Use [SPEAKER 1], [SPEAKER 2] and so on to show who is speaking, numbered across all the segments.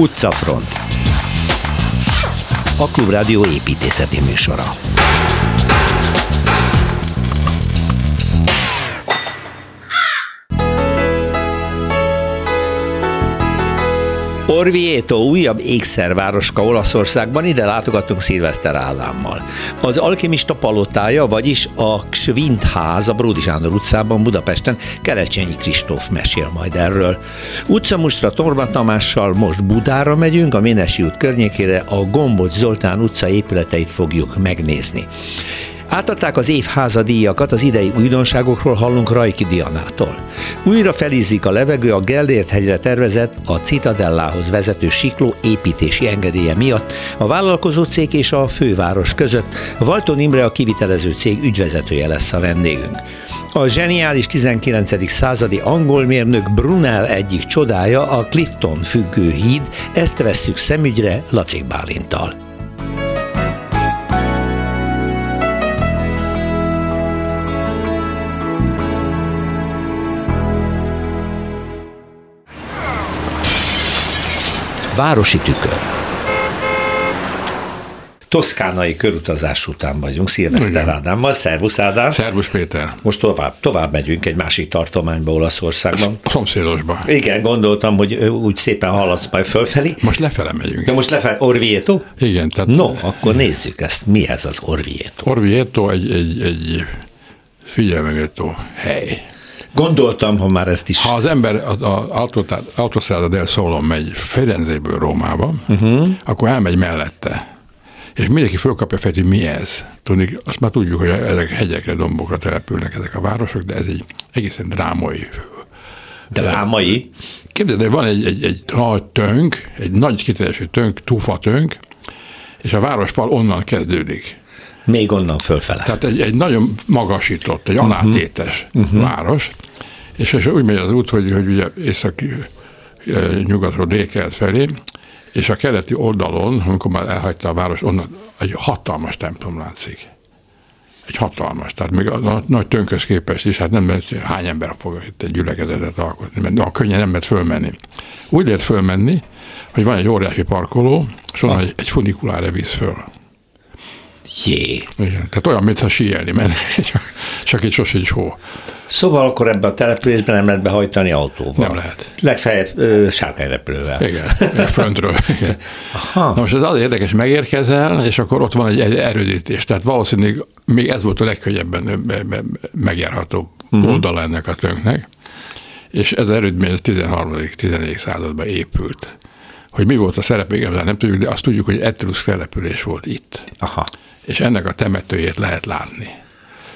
[SPEAKER 1] Utcafront. A Klubrádió építészeti műsora Orvieto újabb ékszervároska Olaszországban, ide látogatunk Szilveszter Ádámmal. Az alkimista palotája, vagyis a Ksvint ház a Bródi Sándor utcában Budapesten Kerecsényi Kristóf mesél majd erről. Utcamustra Torma Tamással most Budára megyünk, a Ménesi út környékére a Gombocs Zoltán utca épületeit fogjuk megnézni. Átadták az év házadíjakat, az idei újdonságokról hallunk Rajki Dianától. Újra felizzik a levegő a Gellért hegyre tervezett a Citadellához vezető sikló építési engedélye miatt a vállalkozó cég és a főváros között. Valton Imre a kivitelező cég ügyvezetője lesz a vendégünk. A zseniális 19. századi angol mérnök Brunel egyik csodája a Clifton függő híd, ezt vesszük szemügyre Lacik Bálintal. Városi tükör. Toszkánai körutazás után vagyunk, Szilveszter Ádámmal. Szervusz Ádám!
[SPEAKER 2] Szervusz Péter!
[SPEAKER 1] Most tovább, tovább megyünk egy másik tartományba Olaszországban.
[SPEAKER 2] A szomszédosba.
[SPEAKER 1] Igen, gondoltam, hogy úgy szépen haladsz majd fölfelé.
[SPEAKER 2] Most lefele megyünk.
[SPEAKER 1] De most lefele, Orvieto?
[SPEAKER 2] Igen. Tehát
[SPEAKER 1] No, akkor nézzük ezt. Mi ez az Orvieto?
[SPEAKER 2] Orvieto egy, egy, egy figyelmeméltó hely.
[SPEAKER 1] Gondoltam, ha már ezt is...
[SPEAKER 2] Ha az ember az Autostrada del Solon megy Firenzéből Rómába, uh-huh. akkor elmegy mellette. És mindenki fölkapja fel, hogy mi ez. Tudni, azt már tudjuk, hogy ezek hegyekre, dombokra települnek ezek a városok, de ez egy egészen drámai.
[SPEAKER 1] Drámai?
[SPEAKER 2] Képzeld, de van egy, egy, egy nagy tönk, egy nagy kiterjedésű tönk, tufa tönk, és a városfal onnan kezdődik.
[SPEAKER 1] Még onnan fölfele.
[SPEAKER 2] Tehát egy, egy nagyon magasított, egy alátétes uh-huh. város, és, és úgy megy az út, hogy, hogy ugye észak nyugatról délkelet felé, és a keleti oldalon, amikor már elhagyta a város, onnan egy hatalmas templom látszik. Egy hatalmas, tehát még a, a nagy tönköz képest is, hát nem mert hány ember fog itt egy gyülekezetet alkotni, mert a könnyen nem lehet fölmenni. Úgy lehet fölmenni, hogy van egy óriási parkoló, és onnan ah. egy, egy funikulára visz föl.
[SPEAKER 1] Jé.
[SPEAKER 2] Igen, tehát olyan, mintha síelni menne, csak, csak egy sosincs hó.
[SPEAKER 1] Szóval akkor ebbe a településben nem lehet behajtani autóval?
[SPEAKER 2] Nem lehet.
[SPEAKER 1] Legfeljebb sárkányrepülővel.
[SPEAKER 2] Igen, föntről. Igen. Aha. Na most ez az érdekes, megérkezel, és akkor ott van egy, egy erődítés. Tehát valószínűleg még ez volt a legkönnyebben megjárható uh-huh. oldala ennek a tönknek. És ez erődmény 13.-14. században épült. Hogy mi volt a szerep, még nem tudjuk, de azt tudjuk, hogy etrusz település volt itt.
[SPEAKER 1] Aha
[SPEAKER 2] és ennek a temetőjét lehet látni.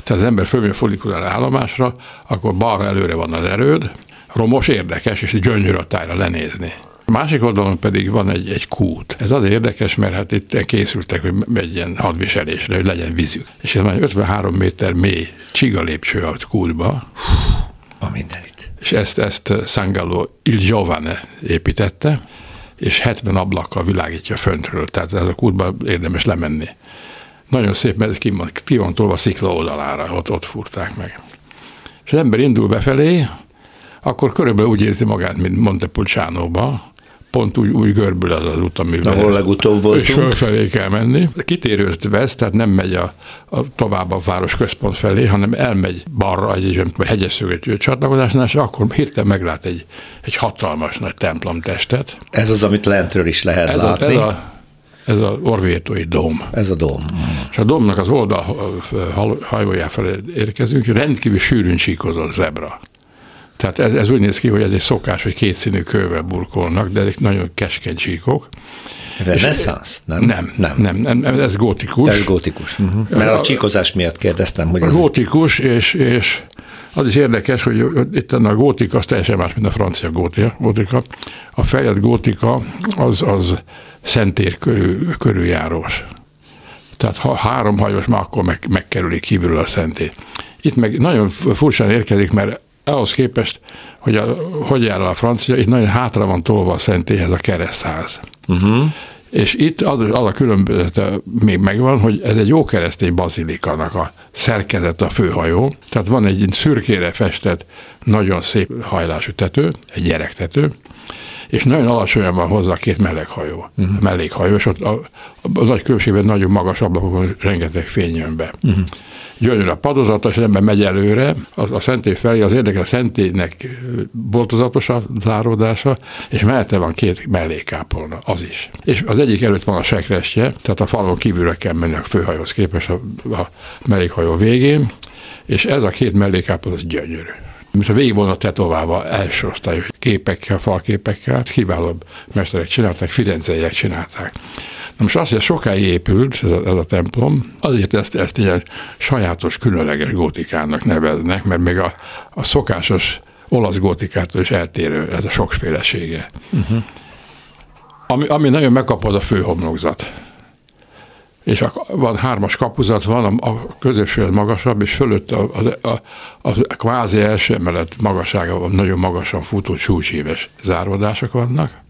[SPEAKER 2] Tehát az ember fölmegy a állomásra, akkor balra előre van az erőd, romos, érdekes, és gyönyörű a tájra lenézni. A másik oldalon pedig van egy, egy kút. Ez az érdekes, mert hát itt készültek, hogy egy ilyen hadviselésre, hogy legyen vízük. És ez már 53 méter mély csiga lépcső a kútba.
[SPEAKER 1] A mindenit.
[SPEAKER 2] És ezt, ezt Sangallo Il Giovane építette, és 70 ablakkal világítja föntről, tehát ez a kútba érdemes lemenni. Nagyon szép, mert ki van, ki van tolva a szikla oldalára, ott, ott furták meg. És az ember indul befelé, akkor körülbelül úgy érzi magát, mint Montepulciano-ba, pont úgy, úgy görbül az az út, amivel
[SPEAKER 1] Ahol legutóbb voltunk.
[SPEAKER 2] És fölfelé kell menni. Kitérőt vesz, tehát nem megy a, a tovább a város központ felé, hanem elmegy balra egy, egy hegyesszögető csatlakozásnál, és akkor hirtelen meglát egy, egy hatalmas nagy templomtestet.
[SPEAKER 1] Ez az, amit lentről is lehet
[SPEAKER 2] ez
[SPEAKER 1] látni.
[SPEAKER 2] A, ez a ez a orvétói dóm.
[SPEAKER 1] Ez a dóm.
[SPEAKER 2] És a domnak az oldal hajójá felé érkezünk, rendkívül sűrűn csíkozott zebra. Tehát ez, ez úgy néz ki, hogy ez egy szokás, hogy kétszínű kővel burkolnak, de ezek nagyon keskeny csíkok.
[SPEAKER 1] Reneszánsz?
[SPEAKER 2] Nem? Nem, nem, nem, nem, ez gótikus.
[SPEAKER 1] Ez gótikus. Uh-huh. Mert a csíkozás miatt kérdeztem, hogy
[SPEAKER 2] ez... Gótikus, és, és az is érdekes, hogy itt a gótika az teljesen más, mint a francia gótika. gótika. A fejlett gótika az, az szentér körül, körüljárós. Tehát ha három hajós, már akkor meg, megkerülik kívülről a szentét. Itt meg nagyon furcsán érkezik, mert ahhoz képest, hogy a, hogy jár a francia, itt nagyon hátra van tolva a szentélyhez a keresztház. Uh-huh. És itt az, az a különbözete még megvan, hogy ez egy jó keresztény bazilikának a szerkezet a főhajó. Tehát van egy szürkére festett, nagyon szép hajlású tető, egy gyerektető, és nagyon alacsonyan van hozzá két meleghajó, uh-huh. mellékhajó, és ott a, a, a nagy különbségben nagyon magas ablakokon rengeteg fény jön be. Uh-huh gyönyörű a padozata, és ember megy előre, az, a szentély felé, az érdekes a szentélynek boltozatos a záródása, és mellette van két mellékápolna, az is. És az egyik előtt van a sekrestje, tehát a falon kívülre kell menni a főhajóhoz képest a, a mellékhajó végén, és ez a két mellékápolna az gyönyörű mint a végig volna tetoválva első osztályú képekkel, falképekkel, hát kiválóbb mesterek csinálták, firenzeiek csinálták. Na most azt, hogy sokáig épült ez a, ez a templom, azért ezt, ezt ilyen sajátos, különleges gótikának neveznek, mert még a, a szokásos olasz gótikától is eltérő ez a sokfélesége. Uh-huh. Ami, ami nagyon megkapod a főhomlokzat. És a, van hármas kapuzat, van a, a középső magasabb, és fölött a, a, a, a kvázi első emelet magassága van, nagyon magasan futó csúcséves záródások vannak.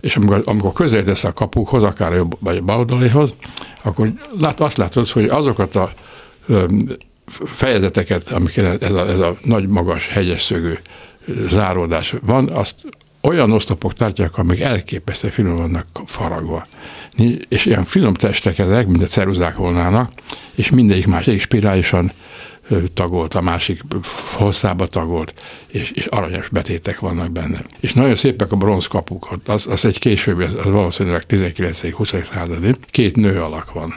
[SPEAKER 2] És amikor, amikor közeledesz a kapukhoz, akár jobb vagy baldaléhoz, akkor lát, azt látod, hogy azokat a fejezeteket, amiket ez a, ez a nagy, magas, hegyes szögű záródás van, azt olyan oszlopok tartják, amik elképesztő finom vannak faragva. És ilyen finom testek ezek, mint a ceruzák volnának, és mindegyik más, egyik spirálisan tagolt, a másik hosszába tagolt, és, és aranyos betétek vannak benne. És nagyon szépek a bronzkapuk, az, az egy későbbi, az, az valószínűleg 19.-20. századi, két nő alak van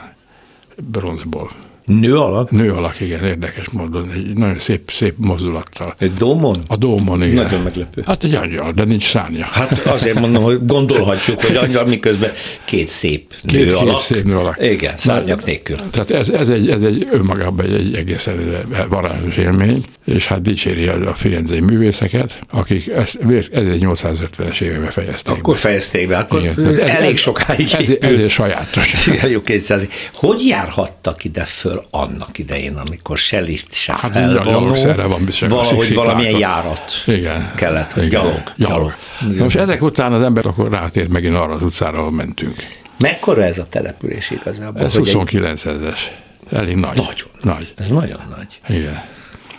[SPEAKER 2] bronzból.
[SPEAKER 1] Nő alak?
[SPEAKER 2] Nő alak, igen, érdekes módon. Egy nagyon szép, szép mozdulattal.
[SPEAKER 1] Egy dómon?
[SPEAKER 2] A dómon, igen.
[SPEAKER 1] Nagyon meglepő.
[SPEAKER 2] Hát egy angyal, de nincs szárnya.
[SPEAKER 1] Hát azért mondom, hogy gondolhatjuk, hogy angyal, miközben két szép nő
[SPEAKER 2] két,
[SPEAKER 1] alak.
[SPEAKER 2] Két szép nő alak.
[SPEAKER 1] Igen, szárnyak nélkül.
[SPEAKER 2] Tehát ez, ez, egy, ez egy önmagában egy, egy egészen varázsos élmény, és hát dicséri a firenzei művészeket, akik ezt 1850-es években fejezték
[SPEAKER 1] Akkor be. fejezték be, akkor Igen, ez, elég sokáig
[SPEAKER 2] ez, ez, ez, ez sajátos.
[SPEAKER 1] Igen, jó 200 Hogy járhattak ide föl annak idején, amikor se lift, se
[SPEAKER 2] hát van
[SPEAKER 1] valahogy valamilyen járat
[SPEAKER 2] igen,
[SPEAKER 1] kellett,
[SPEAKER 2] igen,
[SPEAKER 1] gyalog. gyalog.
[SPEAKER 2] gyalog. Most ezek után az ember akkor rátért megint arra az utcára, ahol mentünk.
[SPEAKER 1] Mekkora ez a település igazából?
[SPEAKER 2] Ez 29 ezes. Elég nagy.
[SPEAKER 1] Nagyon.
[SPEAKER 2] Nagy.
[SPEAKER 1] Ez nagyon nagy.
[SPEAKER 2] Igen.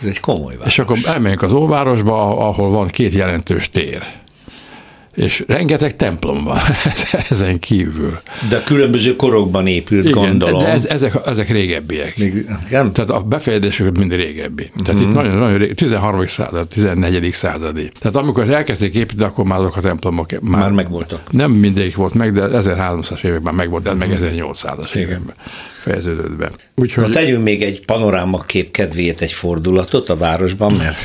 [SPEAKER 1] Ez egy komoly város.
[SPEAKER 2] És akkor elmegyünk az óvárosba, ahol van két jelentős tér és rengeteg templom van ezen kívül.
[SPEAKER 1] De különböző korokban épült, Igen, gondolom.
[SPEAKER 2] de ez, ezek, ezek régebbiek.
[SPEAKER 1] Nem?
[SPEAKER 2] Tehát a befejezésük mind régebbi. Tehát mm-hmm. itt nagyon, nagyon régi, 13. század, 14. századi. Tehát amikor elkezdték építeni, akkor már azok a templomok
[SPEAKER 1] már, már megvoltak.
[SPEAKER 2] Nem mindegyik volt meg, de 1300-as években megvolt, de meg 1800-as években fejeződött be.
[SPEAKER 1] Úgyhogy... Na tegyünk még egy panorámakép kedvéért egy fordulatot a városban, mert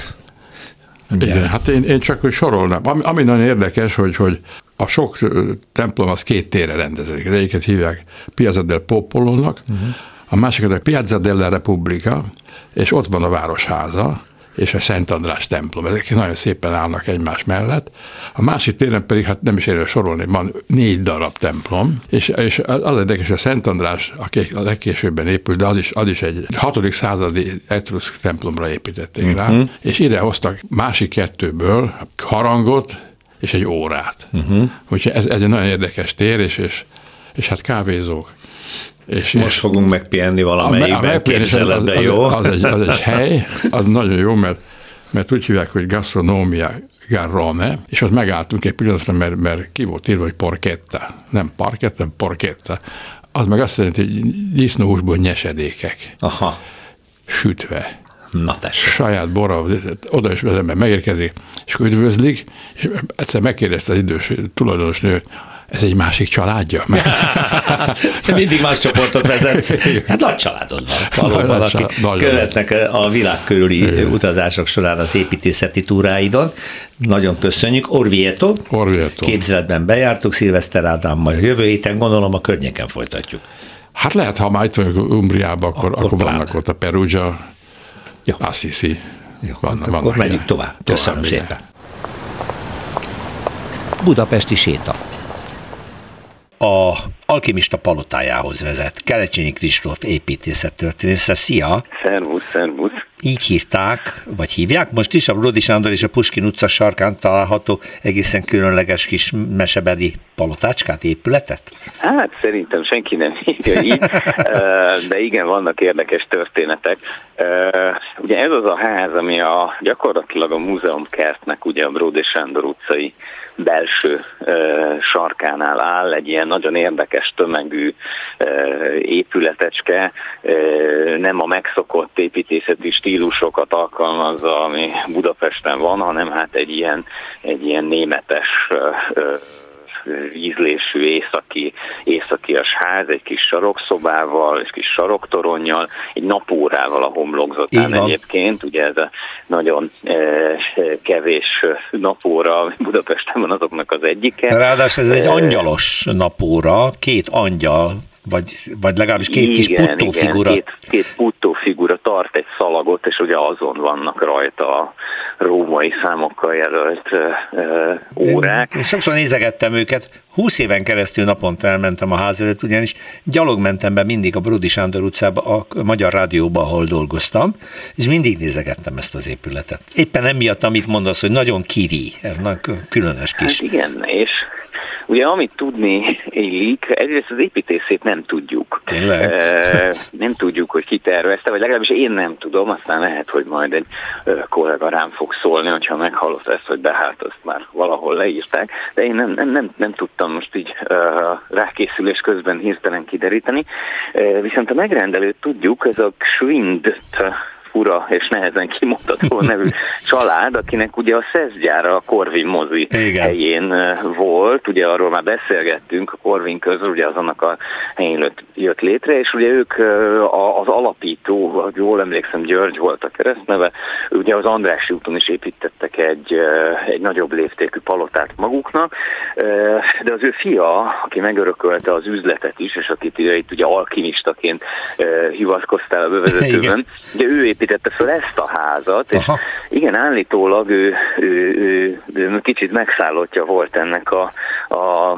[SPEAKER 2] igen, Igen hát én, én csak sorolnám. Ami, ami nagyon érdekes, hogy, hogy a sok templom az két térre rendeződik. Az egyiket hívják Piazza del Popolónak, uh-huh. a másikat a Piazza della Repubblica, és ott van a városháza, és a Szent András templom. Ezek nagyon szépen állnak egymás mellett. A másik téren pedig, hát nem is érő sorolni, van négy darab templom, és, és az érdekes, a Szent András, aki a legkésőbben épült, de az is, az is egy 6. századi etrusz templomra építették uh-huh. rá, és ide hoztak másik kettőből harangot, és egy órát. Uh-huh. Úgyhogy ez, ez egy nagyon érdekes tér, és, és, és hát kávézók.
[SPEAKER 1] És Most és fogunk megpihenni valamelyikben, képzeletben,
[SPEAKER 2] az,
[SPEAKER 1] jó?
[SPEAKER 2] Az, az, egy, az egy hely, az nagyon jó, mert, mert úgy hívják, hogy gasztronómia Garrone, és ott megálltunk egy pillanatra, mert, mert ki volt írva, hogy porchetta. Nem parketta, hanem porchetta. Az meg azt jelenti, hogy disznóhúsból nyesedékek.
[SPEAKER 1] Aha.
[SPEAKER 2] Sütve.
[SPEAKER 1] Na tessék.
[SPEAKER 2] Saját borra, oda is az ember megérkezik, és üdvözlik, és egyszer megkérdezte az idős tulajdonos nő, ez egy másik családja?
[SPEAKER 1] Mindig más csoportot vezet. Hát nagy családod van valóban, akik követnek a világ körüli Igen. utazások során az építészeti túráidon. Nagyon köszönjük. Orvieto.
[SPEAKER 2] Orvieto.
[SPEAKER 1] Képzeletben bejártuk, Szilveszter Ádámmal. Jövő héten gondolom a környéken folytatjuk.
[SPEAKER 2] Hát lehet, ha már itt vagyok Umbriában, akkor, akkor, akkor vannak ott a Perugia, ja. Assisi.
[SPEAKER 1] Jó, vannak, hát akkor megyünk tovább. Köszönöm tovább, szépen. Budapesti séta a alkimista palotájához vezet. Kelecsényi Kristóf építészettörténésze. Szia!
[SPEAKER 3] Szervusz, szervusz!
[SPEAKER 1] Így hívták, vagy hívják most is, a Brodi Sándor és a Puskin utca sarkán található egészen különleges kis mesebeli palotácskát, épületet?
[SPEAKER 3] Hát szerintem senki nem hívja így, de igen, vannak érdekes történetek. Ugye ez az a ház, ami a, gyakorlatilag a múzeum kertnek, ugye a Bródi Sándor utcai belső sarkánál áll, egy ilyen nagyon érdekes tömegű épületecske, nem a megszokott építészeti stílusokat alkalmazza, ami Budapesten van, hanem hát egy ilyen, egy ilyen németes ízlésű északi, északias ház, egy kis sarokszobával, egy kis saroktoronnyal, egy napórával a homlokzatán egyébként, ugye ez a nagyon e, kevés napóra Budapesten van azoknak az egyike.
[SPEAKER 1] Ráadásul ez egy angyalos napóra, két angyal vagy, vagy legalábbis két igen, kis puttófigura.
[SPEAKER 3] Igen, két, két puttófigura tart egy szalagot, és ugye azon vannak rajta a római számokkal jelölt uh, órák.
[SPEAKER 1] Én sokszor nézegettem őket, húsz éven keresztül naponta elmentem a ház előtt, ugyanis gyalog mentem be mindig a Brudi Sándor utcába, a Magyar Rádióba, ahol dolgoztam, és mindig nézegettem ezt az épületet. Éppen emiatt, amit mondasz, hogy nagyon kiri, különös kis.
[SPEAKER 3] Hát igen, és Ugye amit tudni illik, egyrészt az építészét nem tudjuk.
[SPEAKER 1] Tényleg?
[SPEAKER 3] E, nem tudjuk, hogy ki tervezte, vagy legalábbis én nem tudom, aztán lehet, hogy majd egy kollega rám fog szólni, hogyha meghallott ezt, hogy de hát azt már valahol leírták, de én nem, nem, nem, nem tudtam most így uh, rákészülés közben hirtelen kideríteni. Uh, viszont a megrendelőt tudjuk, ez a Schwind fura és nehezen kimondható nevű család, akinek ugye a szeszgyára a Corvin mozi Igen. helyén volt, ugye arról már beszélgettünk, a Corvin közül, ugye az annak a helyén jött létre, és ugye ők az alapító, jól emlékszem, György volt a keresztneve, ugye az Andrássy úton is építettek egy, egy nagyobb léptékű palotát maguknak, de az ő fia, aki megörökölte az üzletet is, és akit itt ugye alkimistaként hivatkoztál a bevezetőben, ugye ő építette fel ezt a házat, és Aha. igen, állítólag ő, ő, ő, ő kicsit megszállottja volt ennek a, a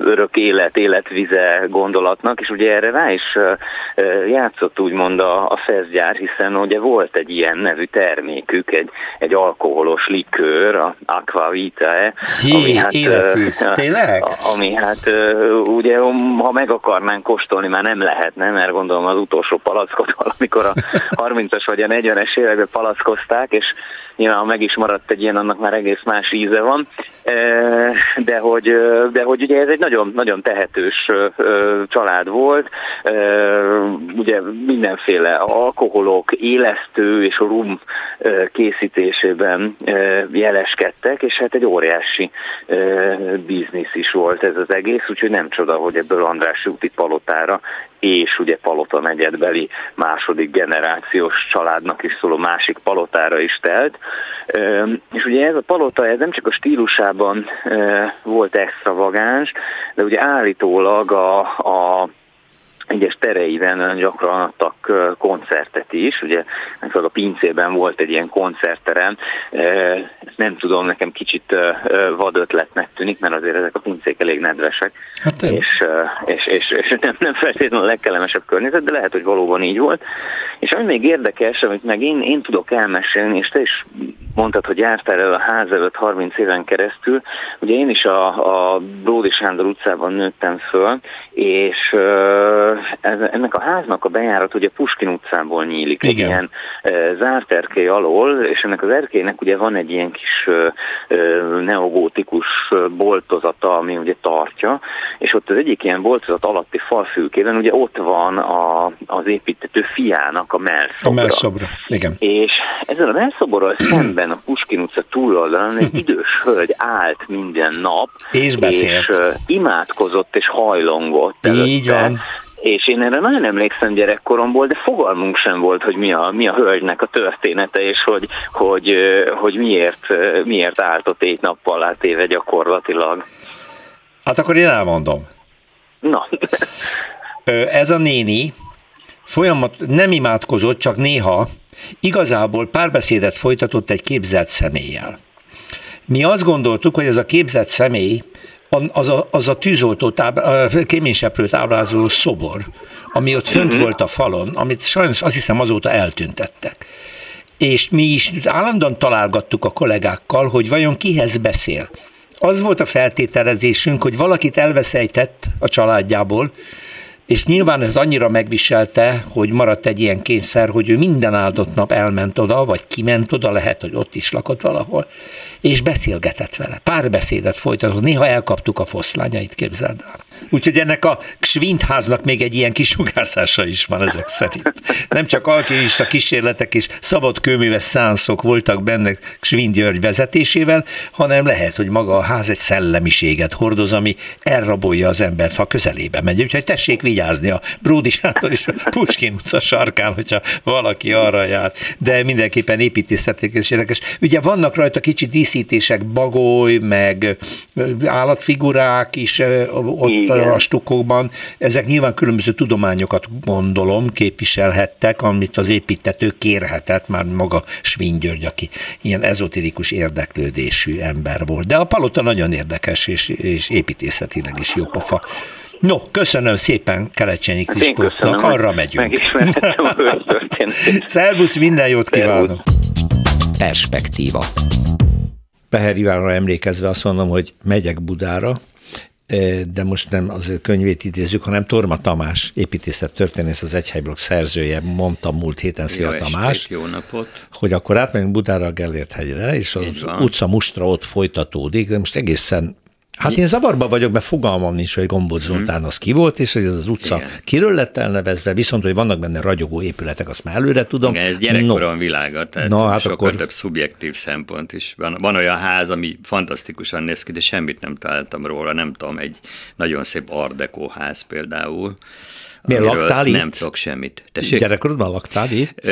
[SPEAKER 3] örök élet, életvize gondolatnak, és ugye erre rá is játszott úgymond a, a feszgyár, hiszen ugye volt egy ilyen nevű termékük, egy, egy alkoholos likőr, a Aquavitae,
[SPEAKER 1] ami hát, Tényleg?
[SPEAKER 3] ami hát ugye ha meg akarnánk kóstolni, már nem lehetne, mert gondolom az utolsó palackot valamikor a 30-as vagy a 40-es években palackozták, és nyilván meg is maradt egy ilyen, annak már egész más íze van, de hogy, de hogy ugye ez egy nagyon, nagyon tehetős család volt, ugye mindenféle alkoholok, élesztő és rum készítésében jeleskedtek, és hát egy óriási biznisz is volt ez az egész, úgyhogy nem csoda, hogy ebből András úti palotára és ugye Palota negyedbeli második generációs családnak is szóló másik palotára is telt. És ugye ez a palota, ez nem csak a stílusában volt extravagáns, de ugye állítólag a, a egyes tereiben gyakran adtak koncertet is, ugye a pincében volt egy ilyen koncertterem, nem tudom, nekem kicsit vad ötletnek tűnik, mert azért ezek a pincék elég nedvesek, hát, és, és, és, és nem, nem feltétlenül a legkellemesebb környezet, de lehet, hogy valóban így volt. És ami még érdekes, amit meg én, én tudok elmesélni, és te is mondtad, hogy jártál el a ház előtt 30 éven keresztül, ugye én is a, a Bródi Sándor utcában nőttem föl, és ez, ennek a háznak a bejárat ugye Puskin utcából nyílik, Igen. egy ilyen e, zárt erkély alól, és ennek az erkélynek ugye van egy ilyen kis e, neogótikus boltozata, ami ugye tartja, és ott az egyik ilyen boltozat alatti falfülkében ugye ott van a, az építető fiának a melszobra.
[SPEAKER 1] A melszobra, igen.
[SPEAKER 3] És ezzel a melszoborral szemben a Puskin utca túloldalán egy idős hölgy állt minden nap,
[SPEAKER 1] és beszélt. És, uh,
[SPEAKER 3] imádkozott és hajlongott.
[SPEAKER 1] Így előtte. van.
[SPEAKER 3] És én erre nagyon emlékszem gyerekkoromból, de fogalmunk sem volt, hogy mi a, mi a hölgynek a története, és hogy, hogy, hogy miért, miért állt ott egy nappal átéve gyakorlatilag.
[SPEAKER 1] Hát akkor én elmondom.
[SPEAKER 3] Na.
[SPEAKER 1] Ez a néni folyamat nem imádkozott, csak néha igazából párbeszédet folytatott egy képzelt személlyel. Mi azt gondoltuk, hogy ez a képzett személy az a, az a tűzoltó táb, kéményseprőt ábrázoló szobor, ami ott fönt mm-hmm. volt a falon, amit sajnos azt hiszem azóta eltüntettek. És mi is állandóan találgattuk a kollégákkal, hogy vajon kihez beszél. az volt a feltételezésünk, hogy valakit elveszejtett a családjából, és nyilván ez annyira megviselte, hogy maradt egy ilyen kényszer, hogy ő minden áldott nap elment oda, vagy kiment oda, lehet, hogy ott is lakott valahol, és beszélgetett vele. Pár beszédet folytatott, néha elkaptuk a foszlányait, képzeld el. Úgyhogy ennek a Svindháznak még egy ilyen kisugárzása is van ezek szerint. Nem csak alkimista kísérletek és szabad kőműves szánszok voltak benne Svind György vezetésével, hanem lehet, hogy maga a ház egy szellemiséget hordoz, ami elrabolja az embert, ha közelébe megy. Úgyhogy tessék vigyázni a Bródi Sándor és a Puskin utca sarkán, hogyha valaki arra jár. De mindenképpen építészetileg és érdekes. Ugye vannak rajta kicsi díszítések, bagoly, meg állatfigurák is ott igen. a stukokban. Ezek nyilván különböző tudományokat gondolom képviselhettek, amit az építető kérhetett, már maga Svin György, aki ilyen ezoterikus érdeklődésű ember volt. De a palota nagyon érdekes, és, és építészetileg is jó pofa. No, köszönöm szépen Kelecsényi Kristófnak, arra megyünk. Szervusz, minden jót kívánok! Perspektíva. Peher Ivánra emlékezve azt mondom, hogy megyek Budára, de most nem az ő könyvét idézzük, hanem Torma Tamás, építészet történész, az Egyhelyblokk szerzője, mondta múlt héten Szia Tamás,
[SPEAKER 4] jó napot.
[SPEAKER 1] hogy akkor átmegyünk Budára a Gellért hegyre, és az utca mustra ott folytatódik, de most egészen Hát én zavarba vagyok, mert fogalmam nincs, hogy Gombóc mhm. Zoltán az ki volt, és hogy ez az utca Igen. kiről lett elnevezve, viszont, hogy vannak benne ragyogó épületek, azt már előre tudom.
[SPEAKER 4] Igen, ez gyerekkoron no. világa, tehát no, hát sokkal akkor... több szubjektív szempont is. Van, van olyan ház, ami fantasztikusan néz ki, de semmit nem találtam róla, nem tudom, egy nagyon szép art deco ház például,
[SPEAKER 1] Miért laktál itt?
[SPEAKER 4] Nem tudok semmit. Tessék?
[SPEAKER 1] Gyerekkorodban laktál itt?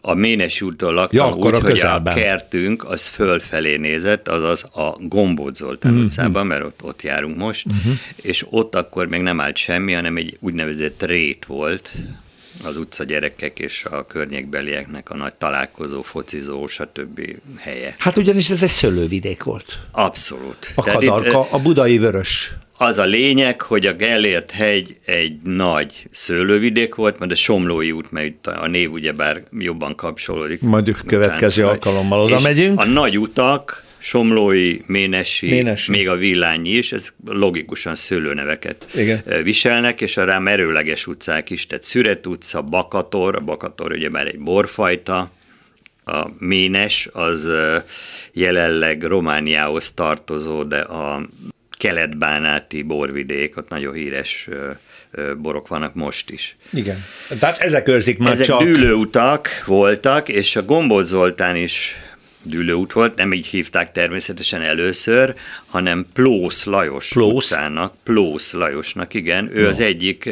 [SPEAKER 4] A Ménes úttól laktam ja, úgy, a hogy a kertünk az fölfelé nézett, azaz a Gombóc Zoltán mm-hmm. utcában, mert ott, ott járunk most, mm-hmm. és ott akkor még nem állt semmi, hanem egy úgynevezett rét volt, az utca gyerekek és a környékbelieknek a nagy találkozó, focizó, stb. helye.
[SPEAKER 1] Hát ugyanis ez egy szőlővidék volt.
[SPEAKER 4] Abszolút.
[SPEAKER 1] A kadarka, itt, a budai vörös
[SPEAKER 4] az a lényeg, hogy a Gellért hegy egy nagy szőlővidék volt, mert a Somlói út, mert a név ugyebár jobban kapcsolódik.
[SPEAKER 1] Majd következő után, alkalommal oda megyünk.
[SPEAKER 4] A nagy utak, Somlói, Ménesi, Ménesi, még a Villányi is, ez logikusan szőlőneveket Igen. viselnek, és a rám erőleges utcák is, tehát Szüret utca, Bakator, a Bakator ugye már egy borfajta, a Ménes az jelenleg Romániához tartozó, de a kelet-bánáti borvidék, ott nagyon híres borok vannak most is.
[SPEAKER 1] Igen. Tehát ezek őrzik már
[SPEAKER 4] ezek
[SPEAKER 1] csak.
[SPEAKER 4] dűlőutak voltak, és a Gombóc Zoltán is dűlőút volt, nem így hívták természetesen először, hanem Plósz Lajos Plósz? utcának, Plósz Lajosnak, igen, ő no. az egyik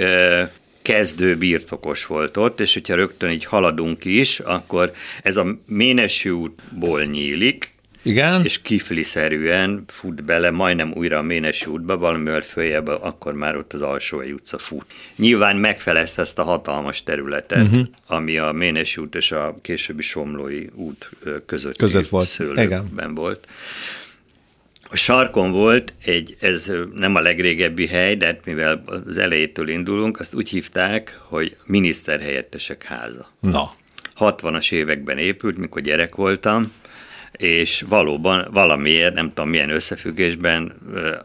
[SPEAKER 4] kezdő birtokos volt ott, és hogyha rögtön így haladunk is, akkor ez a Ménesi útból nyílik,
[SPEAKER 1] igen.
[SPEAKER 4] és kifliszerűen fut bele majdnem újra a Ménes útba, valamivel följebb, akkor már ott az egy utca fut. Nyilván megfelezte ezt a hatalmas területet, uh-huh. ami a Ménes út és a későbbi Somlói út között, között volt. szőlőben volt. A sarkon volt egy, ez nem a legrégebbi hely, de hát mivel az elejétől indulunk, azt úgy hívták, hogy miniszterhelyettesek háza.
[SPEAKER 1] Na.
[SPEAKER 4] 60-as években épült, mikor gyerek voltam, és valóban valamiért, nem tudom milyen összefüggésben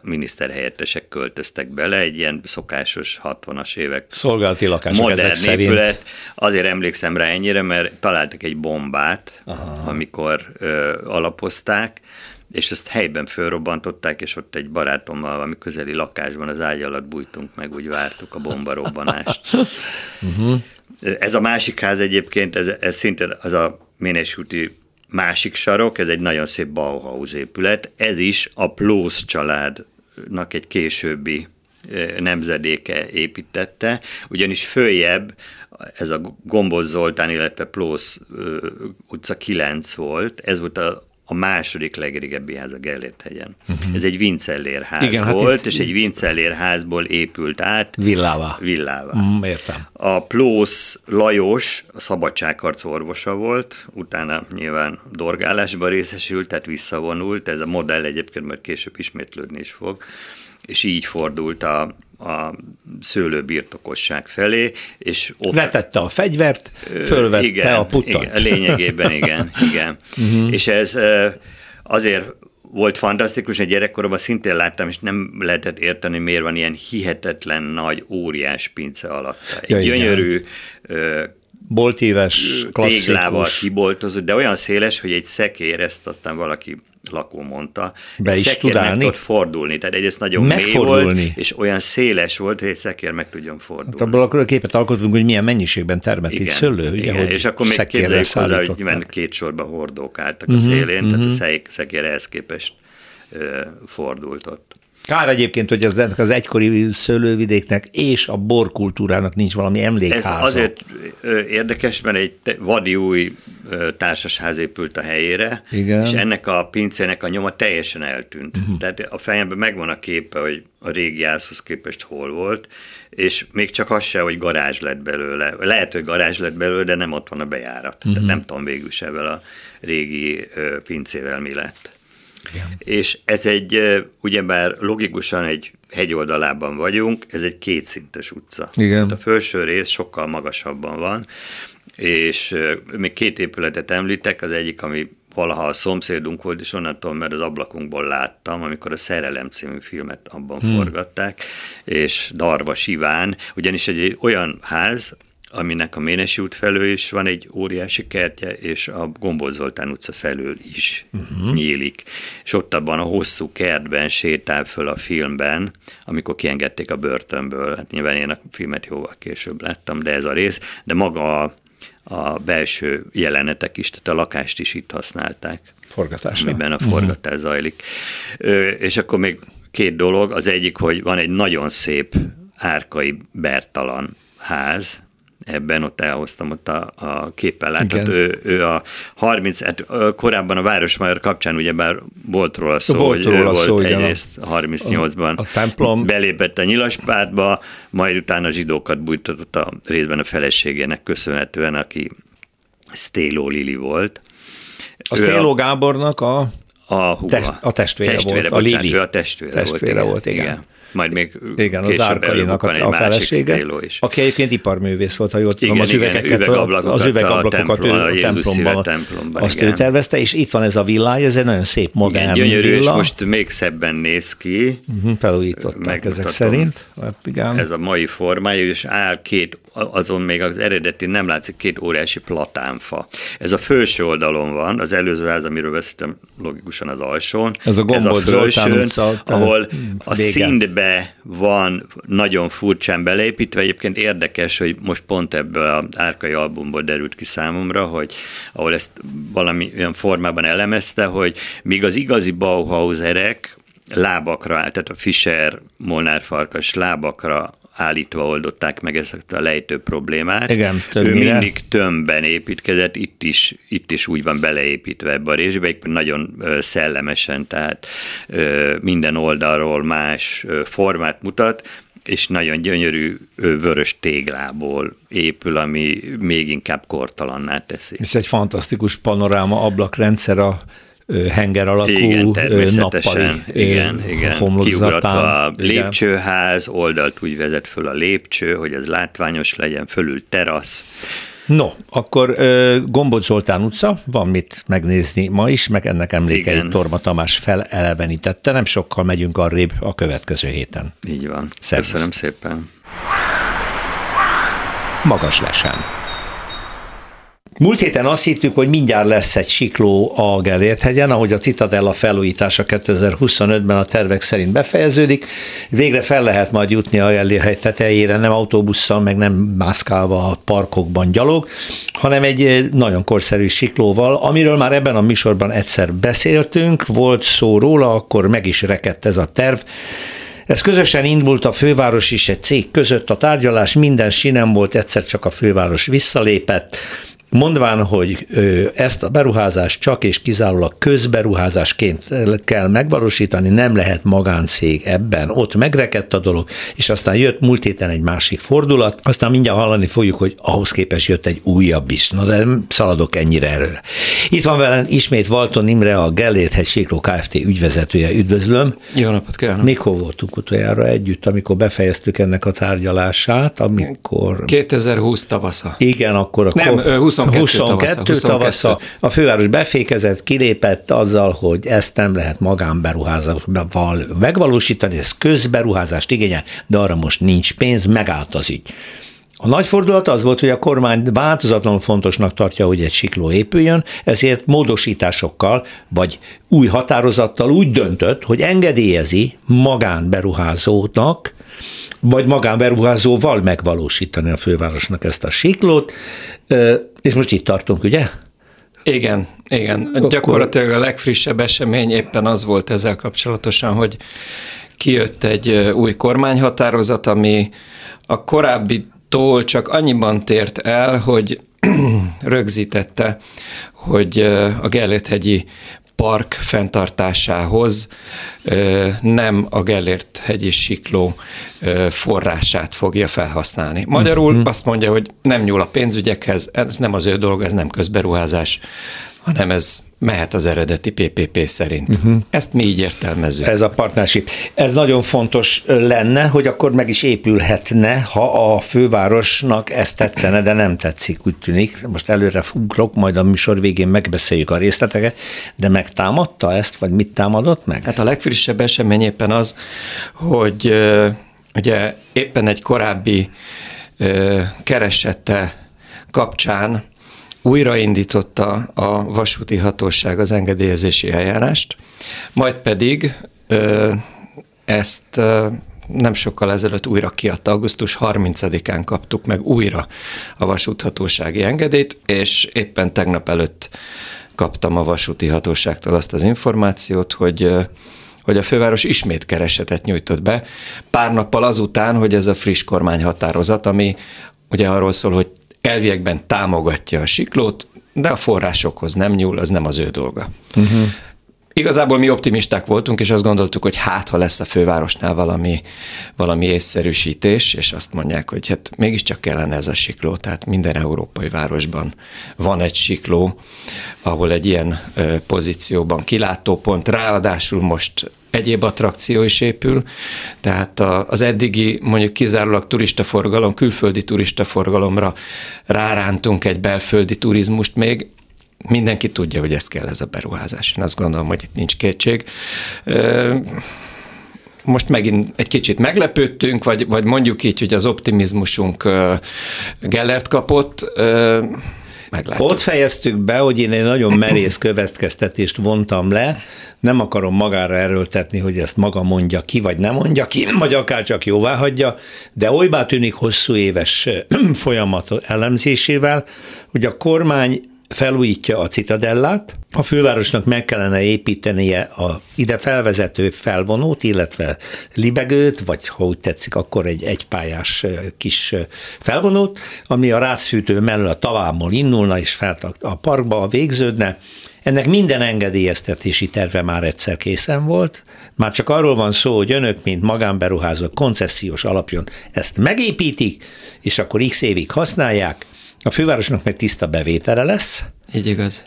[SPEAKER 4] miniszterhelyettesek költöztek bele, egy ilyen szokásos 60-as évek
[SPEAKER 1] szolgálati lakások
[SPEAKER 4] modern
[SPEAKER 1] ezek épület. szerint.
[SPEAKER 4] Azért emlékszem rá ennyire, mert találtak egy bombát, Aha. amikor ö, alapozták, és ezt helyben fölrobbantották, és ott egy barátommal valami közeli lakásban az ágy alatt bújtunk meg, úgy vártuk a bombarobbanást. uh-huh. Ez a másik ház egyébként, ez, ez szintén az a Ménesúti másik sarok, ez egy nagyon szép Bauhaus épület, ez is a Plósz családnak egy későbbi nemzedéke építette, ugyanis följebb ez a Gomboz Zoltán, illetve Plósz utca 9 volt, ez volt a a második legrégebbi ház a Gellért hegyen. Uh-huh. Ez egy Vincellér ház Igen, hát volt, hát és egy Vincellér házból épült át.
[SPEAKER 1] Villává.
[SPEAKER 4] Villává.
[SPEAKER 1] Mm, értem.
[SPEAKER 4] A Plósz Lajos a szabadságharc orvosa volt, utána nyilván dorgálásba részesült, tehát visszavonult. Ez a modell egyébként majd később ismétlődni is fog és így fordult a, a szőlőbirtokosság felé, és
[SPEAKER 1] ott... Letette a fegyvert, fölvette igen, a puttot.
[SPEAKER 4] Igen, lényegében igen, igen. uh-huh. És ez azért volt fantasztikus, egy gyerekkoromban szintén láttam, és nem lehetett érteni, miért van ilyen hihetetlen nagy, óriás pince alatt. Egy ja, gyönyörű,
[SPEAKER 1] boltíves, klasszikus. Téglával
[SPEAKER 4] kiboltozott, de olyan széles, hogy egy szekér, ezt aztán valaki lakó mondta.
[SPEAKER 1] Be egy is állni?
[SPEAKER 4] Tud fordulni, tehát egyrészt nagyon mély volt, és olyan széles volt, hogy egy szekér meg tudjon fordulni. Hát
[SPEAKER 1] abból akkor a képet alkotunk, hogy milyen mennyiségben termett igen, szőlő, ugye,
[SPEAKER 4] igen, és akkor még képzeljük hozzá, hogy nyilván két sorba hordók álltak uh-huh, a mhm, szélén, uh-huh. tehát a mhm. szekér ehhez képest ö, fordult ott.
[SPEAKER 1] Kár egyébként, hogy az, az egykori szőlővidéknek és a borkultúrának nincs valami emlékháza.
[SPEAKER 4] Ez azért érdekes, mert egy vadi új társasház épült a helyére, Igen. és ennek a pincének a nyoma teljesen eltűnt. Uh-huh. Tehát a fejemben megvan a képe, hogy a régi házhoz képest hol volt, és még csak az se, hogy garázs lett belőle. Lehet, hogy garázs lett belőle, de nem ott van a bejárat. Uh-huh. Tehát nem tudom végül se a régi pincével mi lett. Igen. És ez egy, ugyebár logikusan egy hegyoldalában vagyunk, ez egy kétszintes utca. Igen. Tehát a felső rész sokkal magasabban van, és még két épületet említek, az egyik, ami valaha a szomszédunk volt, és onnantól, mert az ablakunkból láttam, amikor a Szerelem című filmet abban hmm. forgatták, és Darva Siván, ugyanis egy olyan ház, aminek a Ménesi út felől is van egy óriási kertje, és a Gombol Zoltán utca felől is uh-huh. nyílik. És ott abban a hosszú kertben sétál föl a filmben, amikor kiengedték a börtönből. Hát nyilván én a filmet jóval később láttam, de ez a rész, de maga a, a belső jelenetek is, tehát a lakást is itt használták.
[SPEAKER 1] Forgatásra.
[SPEAKER 4] Amiben a forgatás uh-huh. zajlik. Ö, és akkor még két dolog. Az egyik, hogy van egy nagyon szép árkai Bertalan ház, ebben ott elhoztam ott a, a képpel látod, ő, ő a 30, hát korábban a Városmajor kapcsán ugyebár volt róla szó, volt hogy róla ő szó, volt egyrészt 38-ban a, a templom. belépett a nyilaspártba, majd utána a zsidókat bújtatott a részben a feleségének köszönhetően, aki Stélo Lili volt.
[SPEAKER 1] A Stélo Gábornak a
[SPEAKER 4] a,
[SPEAKER 1] te, a testvére, testvére volt,
[SPEAKER 4] bocsánat, a Lili. Ő a testvére, testvére volt, igen. volt igen. igen majd még
[SPEAKER 1] Igen, az Árkainak a, a felesége, is. aki egyébként iparművész volt, ha jól tudom, az üvegeket, az üvegablakokat a, templom, a, templomban, templomban, azt igen. ő tervezte, és itt van ez a villáj, ez egy nagyon szép modern igen, gyönyörű, villa. és
[SPEAKER 4] most még szebben néz ki.
[SPEAKER 1] Uh-huh, felújították ezek szerint.
[SPEAKER 4] Hát, igen. Ez a mai formája, és áll két, azon még az eredeti nem látszik két óriási platánfa. Ez a felső oldalon van, az előző ház, amiről beszéltem, logikusan az alsón.
[SPEAKER 1] Ez a, ez a felsőn,
[SPEAKER 4] ahol a színbe be van nagyon furcsán beleépítve. Egyébként érdekes, hogy most pont ebből az Árkai albumból derült ki számomra, hogy ahol ezt valami olyan formában elemezte, hogy míg az igazi Bauhauserek lábakra, tehát a Fischer Molnár farkas lábakra állítva oldották meg ezt a lejtő problémát.
[SPEAKER 1] Igen,
[SPEAKER 4] többnyire. Ő mindig tömbben építkezett, itt is, itt is úgy van beleépítve ebbe a részbe, nagyon szellemesen, tehát minden oldalról más formát mutat, és nagyon gyönyörű vörös téglából épül, ami még inkább kortalanná teszi.
[SPEAKER 1] Ez egy fantasztikus panoráma ablakrendszer a henger alakú
[SPEAKER 4] igen, nappali igen, igen. homlokzatán. a lépcsőház, oldalt úgy vezet föl a lépcső, hogy ez látványos legyen, fölül terasz.
[SPEAKER 1] No, akkor Gombot Zoltán utca, van mit megnézni ma is, meg ennek emlékeit Igen. Torma Tamás felelevenítette, nem sokkal megyünk arrébb a következő héten.
[SPEAKER 4] Így van. Szervusz. Köszönöm szépen.
[SPEAKER 1] Magas lesen. Múlt héten azt hittük, hogy mindjárt lesz egy sikló a Gellért-hegyen, ahogy a Citadella felújítása 2025-ben a tervek szerint befejeződik. Végre fel lehet majd jutni a Gellért-hegy tetejére, nem autóbusszal, meg nem mászkálva a parkokban gyalog, hanem egy nagyon korszerű siklóval, amiről már ebben a műsorban egyszer beszéltünk, volt szó róla, akkor meg is rekedt ez a terv. Ez közösen indult a főváros és egy cég között, a tárgyalás minden sinem volt, egyszer csak a főváros visszalépett, mondván, hogy ezt a beruházást csak és kizárólag közberuházásként kell megvalósítani, nem lehet magáncég ebben. Ott megrekedt a dolog, és aztán jött múlt héten egy másik fordulat, aztán mindjárt hallani fogjuk, hogy ahhoz képest jött egy újabb is. Na de nem szaladok ennyire előre. Itt van velem ismét Valton Imre, a Gellért Sikló Kft. ügyvezetője. Üdvözlöm.
[SPEAKER 5] Jó napot kívánok.
[SPEAKER 1] Mikor voltunk utoljára együtt, amikor befejeztük ennek a tárgyalását, amikor...
[SPEAKER 5] 2020 tavasza.
[SPEAKER 1] Igen, akkor a...
[SPEAKER 5] Nem, 20 22,
[SPEAKER 1] 22 tavasza, tavasza. A főváros befékezett, kilépett azzal, hogy ezt nem lehet magánberuházásval megvalósítani, ez közberuházást igényel, de arra most nincs pénz, megállt az ügy. A nagy fordulat az volt, hogy a kormány változatlanul fontosnak tartja, hogy egy sikló épüljön, ezért módosításokkal vagy új határozattal úgy döntött, hogy engedélyezi magánberuházónak, vagy magánberuházóval megvalósítani a fővárosnak ezt a siklót, és most itt tartunk, ugye?
[SPEAKER 5] Igen, igen. Akkor... Gyakorlatilag a legfrissebb esemény éppen az volt ezzel kapcsolatosan, hogy kijött egy új kormányhatározat, ami a korábbi tól csak annyiban tért el, hogy rögzítette, hogy a Gellért-hegyi park fenntartásához nem a Gellért hegyi sikló forrását fogja felhasználni. Magyarul uh-huh. azt mondja, hogy nem nyúl a pénzügyekhez, ez nem az ő dolga, ez nem közberuházás, hanem ez mehet az eredeti PPP szerint. Uh-huh. Ezt mi így értelmezzük.
[SPEAKER 1] Ez a partnership. Ez nagyon fontos lenne, hogy akkor meg is épülhetne, ha a fővárosnak ezt tetszene, de nem tetszik, úgy tűnik. Most előre ugrok, majd a műsor végén megbeszéljük a részleteket, de megtámadta ezt, vagy mit támadott meg?
[SPEAKER 5] Hát a legfrissebb esemény éppen az, hogy ugye éppen egy korábbi keresette kapcsán újraindította a vasúti hatóság az engedélyezési eljárást, majd pedig ezt nem sokkal ezelőtt újra kiadta, augusztus 30-án kaptuk meg újra a vasúthatósági engedélyt, és éppen tegnap előtt kaptam a vasúti hatóságtól azt az információt, hogy hogy a főváros ismét keresetet nyújtott be, pár nappal azután, hogy ez a friss kormányhatározat, ami ugye arról szól, hogy elviekben támogatja a siklót, de a forrásokhoz nem nyúl, az nem az ő dolga. Uh-huh. Igazából mi optimisták voltunk, és azt gondoltuk, hogy hát, ha lesz a fővárosnál valami, valami észszerűsítés, és azt mondják, hogy hát mégiscsak kellene ez a sikló, tehát minden európai városban van egy sikló, ahol egy ilyen pozícióban kilátópont, ráadásul most egyéb attrakció is épül, tehát az eddigi mondjuk kizárólag turistaforgalom, külföldi turistaforgalomra rárántunk egy belföldi turizmust még, mindenki tudja, hogy ez kell ez a beruházás. Én azt gondolom, hogy itt nincs kétség. Most megint egy kicsit meglepődtünk, vagy, vagy mondjuk így, hogy az optimizmusunk Gellert kapott,
[SPEAKER 1] meglátjuk. Ott fejeztük be, hogy én egy nagyon merész következtetést vontam le, nem akarom magára erőltetni, hogy ezt maga mondja ki, vagy nem mondja ki, vagy akár csak jóvá hagyja, de olybá tűnik hosszú éves folyamat elemzésével, hogy a kormány felújítja a citadellát, a fővárosnak meg kellene építenie a ide felvezető felvonót, illetve libegőt, vagy ha úgy tetszik, akkor egy egypályás kis felvonót, ami a rázfűtő mellől a tavámmal indulna és fel a parkba végződne, ennek minden engedélyeztetési terve már egyszer készen volt, már csak arról van szó, hogy önök, mint magánberuházók koncesziós alapjon ezt megépítik, és akkor x évig használják, a fővárosnak meg tiszta bevétele lesz.
[SPEAKER 5] Így igaz.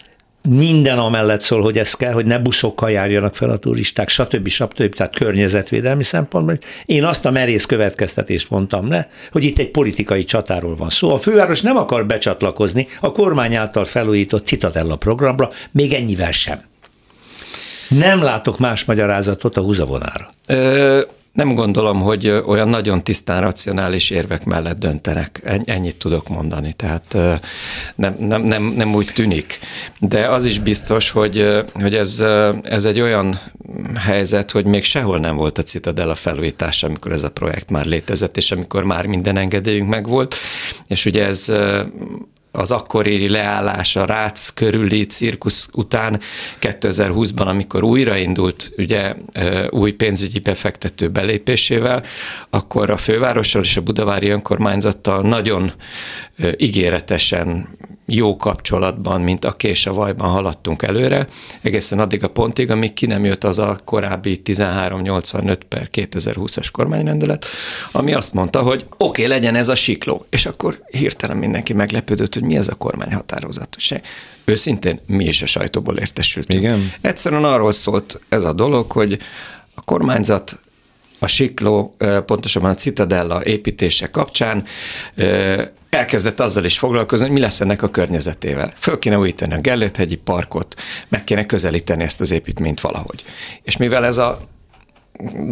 [SPEAKER 1] Minden amellett szól, hogy ez kell, hogy ne buszokkal járjanak fel a turisták, stb. stb. Tehát környezetvédelmi szempontból. Én azt a merész következtetést mondtam le, hogy itt egy politikai csatáról van szó. A főváros nem akar becsatlakozni a kormány által felújított Citadella programra, még ennyivel sem. Nem látok más magyarázatot a húzavonára. Ö,
[SPEAKER 5] nem gondolom, hogy olyan nagyon tisztán racionális érvek mellett döntenek. Ennyit tudok mondani, tehát nem, nem, nem, nem úgy tűnik. De az is biztos, hogy, hogy ez, ez egy olyan helyzet, hogy még sehol nem volt a Citadella felújítása, amikor ez a projekt már létezett, és amikor már minden engedélyünk megvolt, és ugye ez az akkori leállás a Rácz körüli cirkusz után 2020-ban, amikor újraindult ugye új pénzügyi befektető belépésével, akkor a fővárossal és a budavári önkormányzattal nagyon ígéretesen jó kapcsolatban, mint a kés a vajban haladtunk előre, egészen addig a pontig, amíg ki nem jött az a korábbi 1385 per 2020-as kormányrendelet, ami azt mondta, hogy oké, okay, legyen ez a sikló. És akkor hirtelen mindenki meglepődött, hogy mi ez a kormányhatározat. Se, őszintén mi is a sajtóból értesültünk. Igen. Egyszerűen arról szólt ez a dolog, hogy a kormányzat a Sikló, pontosabban a Citadella építése kapcsán elkezdett azzal is foglalkozni, hogy mi lesz ennek a környezetével. Föl kéne újítani a Gellért-hegyi parkot, meg kéne közelíteni ezt az építményt valahogy. És mivel ez a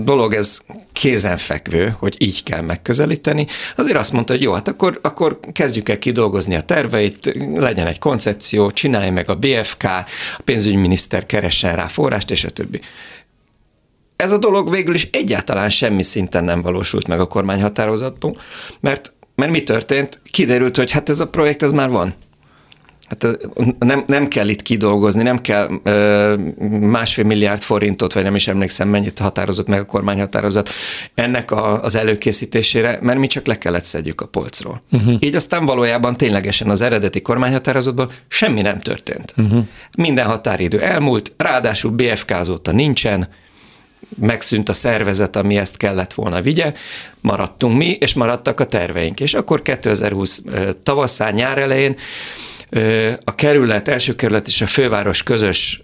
[SPEAKER 5] dolog ez kézenfekvő, hogy így kell megközelíteni, azért azt mondta, hogy jó, hát akkor, akkor kezdjük el kidolgozni a terveit, legyen egy koncepció, csinálj meg a BFK, a pénzügyminiszter keressen rá forrást, és a többi. Ez a dolog végül is egyáltalán semmi szinten nem valósult meg a kormányhatározatból, mert, mert mi történt? Kiderült, hogy hát ez a projekt ez már van. Hát nem, nem kell itt kidolgozni, nem kell ö, másfél milliárd forintot, vagy nem is emlékszem, mennyit határozott meg a kormányhatározat ennek a, az előkészítésére, mert mi csak le kellett szedjük a polcról. Uh-huh. Így aztán valójában ténylegesen az eredeti kormányhatározatban semmi nem történt. Uh-huh. Minden határidő elmúlt, ráadásul BFK azóta nincsen, megszűnt a szervezet, ami ezt kellett volna vigye, maradtunk mi, és maradtak a terveink. És akkor 2020 tavaszán, nyár elején a kerület, első kerület és a főváros közös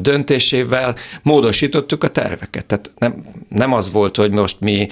[SPEAKER 5] döntésével módosítottuk a terveket. Tehát nem, nem az volt, hogy most mi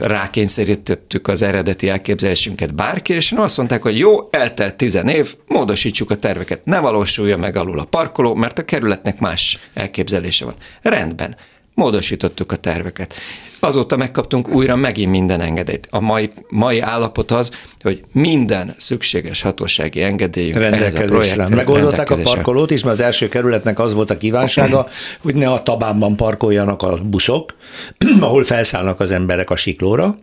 [SPEAKER 5] rákényszerítettük az eredeti elképzelésünket bárki, és azt mondták, hogy jó, eltelt tizen év, módosítsuk a terveket. Ne valósulja meg alul a parkoló, mert a kerületnek más elképzelése van. Rendben módosítottuk a terveket. Azóta megkaptunk újra megint minden engedélyt. A mai, mai állapot az, hogy minden szükséges hatósági engedélyünk
[SPEAKER 1] rendelkezésre. Megoldották a parkolót is, mert az első kerületnek az volt a kívánsága, hogy ne a tabánban parkoljanak a buszok, ahol felszállnak az emberek a siklóra,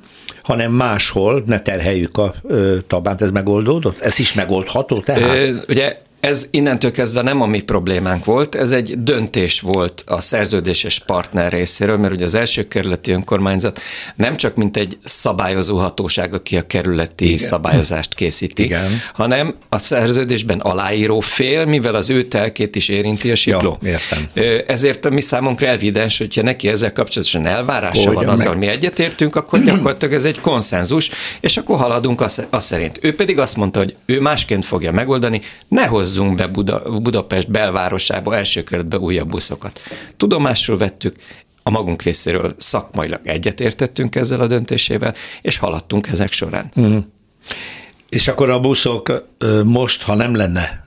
[SPEAKER 1] hanem máshol ne terheljük a ö, tabánt, ez megoldódott? Ez is megoldható tehát? Ö,
[SPEAKER 5] ugye ez innentől kezdve nem a mi problémánk volt, ez egy döntés volt a szerződéses partner részéről, mert ugye az első kerületi önkormányzat nem csak mint egy szabályozó hatóság, aki a kerületi Igen. szabályozást készíti, Igen. hanem a szerződésben aláíró fél, mivel az ő telkét is érinti a sikló.
[SPEAKER 1] Ja, értem.
[SPEAKER 5] Ezért a mi számunkra elvidens, hogyha neki ezzel kapcsolatosan elvárása Hogyan van azzal, mi egyetértünk, akkor gyakorlatilag ez egy konszenzus, és akkor haladunk azt szerint. Ő pedig azt mondta, hogy ő másként fogja megoldani, ne hozzunk be Buda, Budapest belvárosába első körötbe újabb buszokat. Tudomásul vettük, a magunk részéről szakmailag egyetértettünk ezzel a döntésével, és haladtunk ezek során. Mm.
[SPEAKER 1] És akkor a buszok most, ha nem lenne,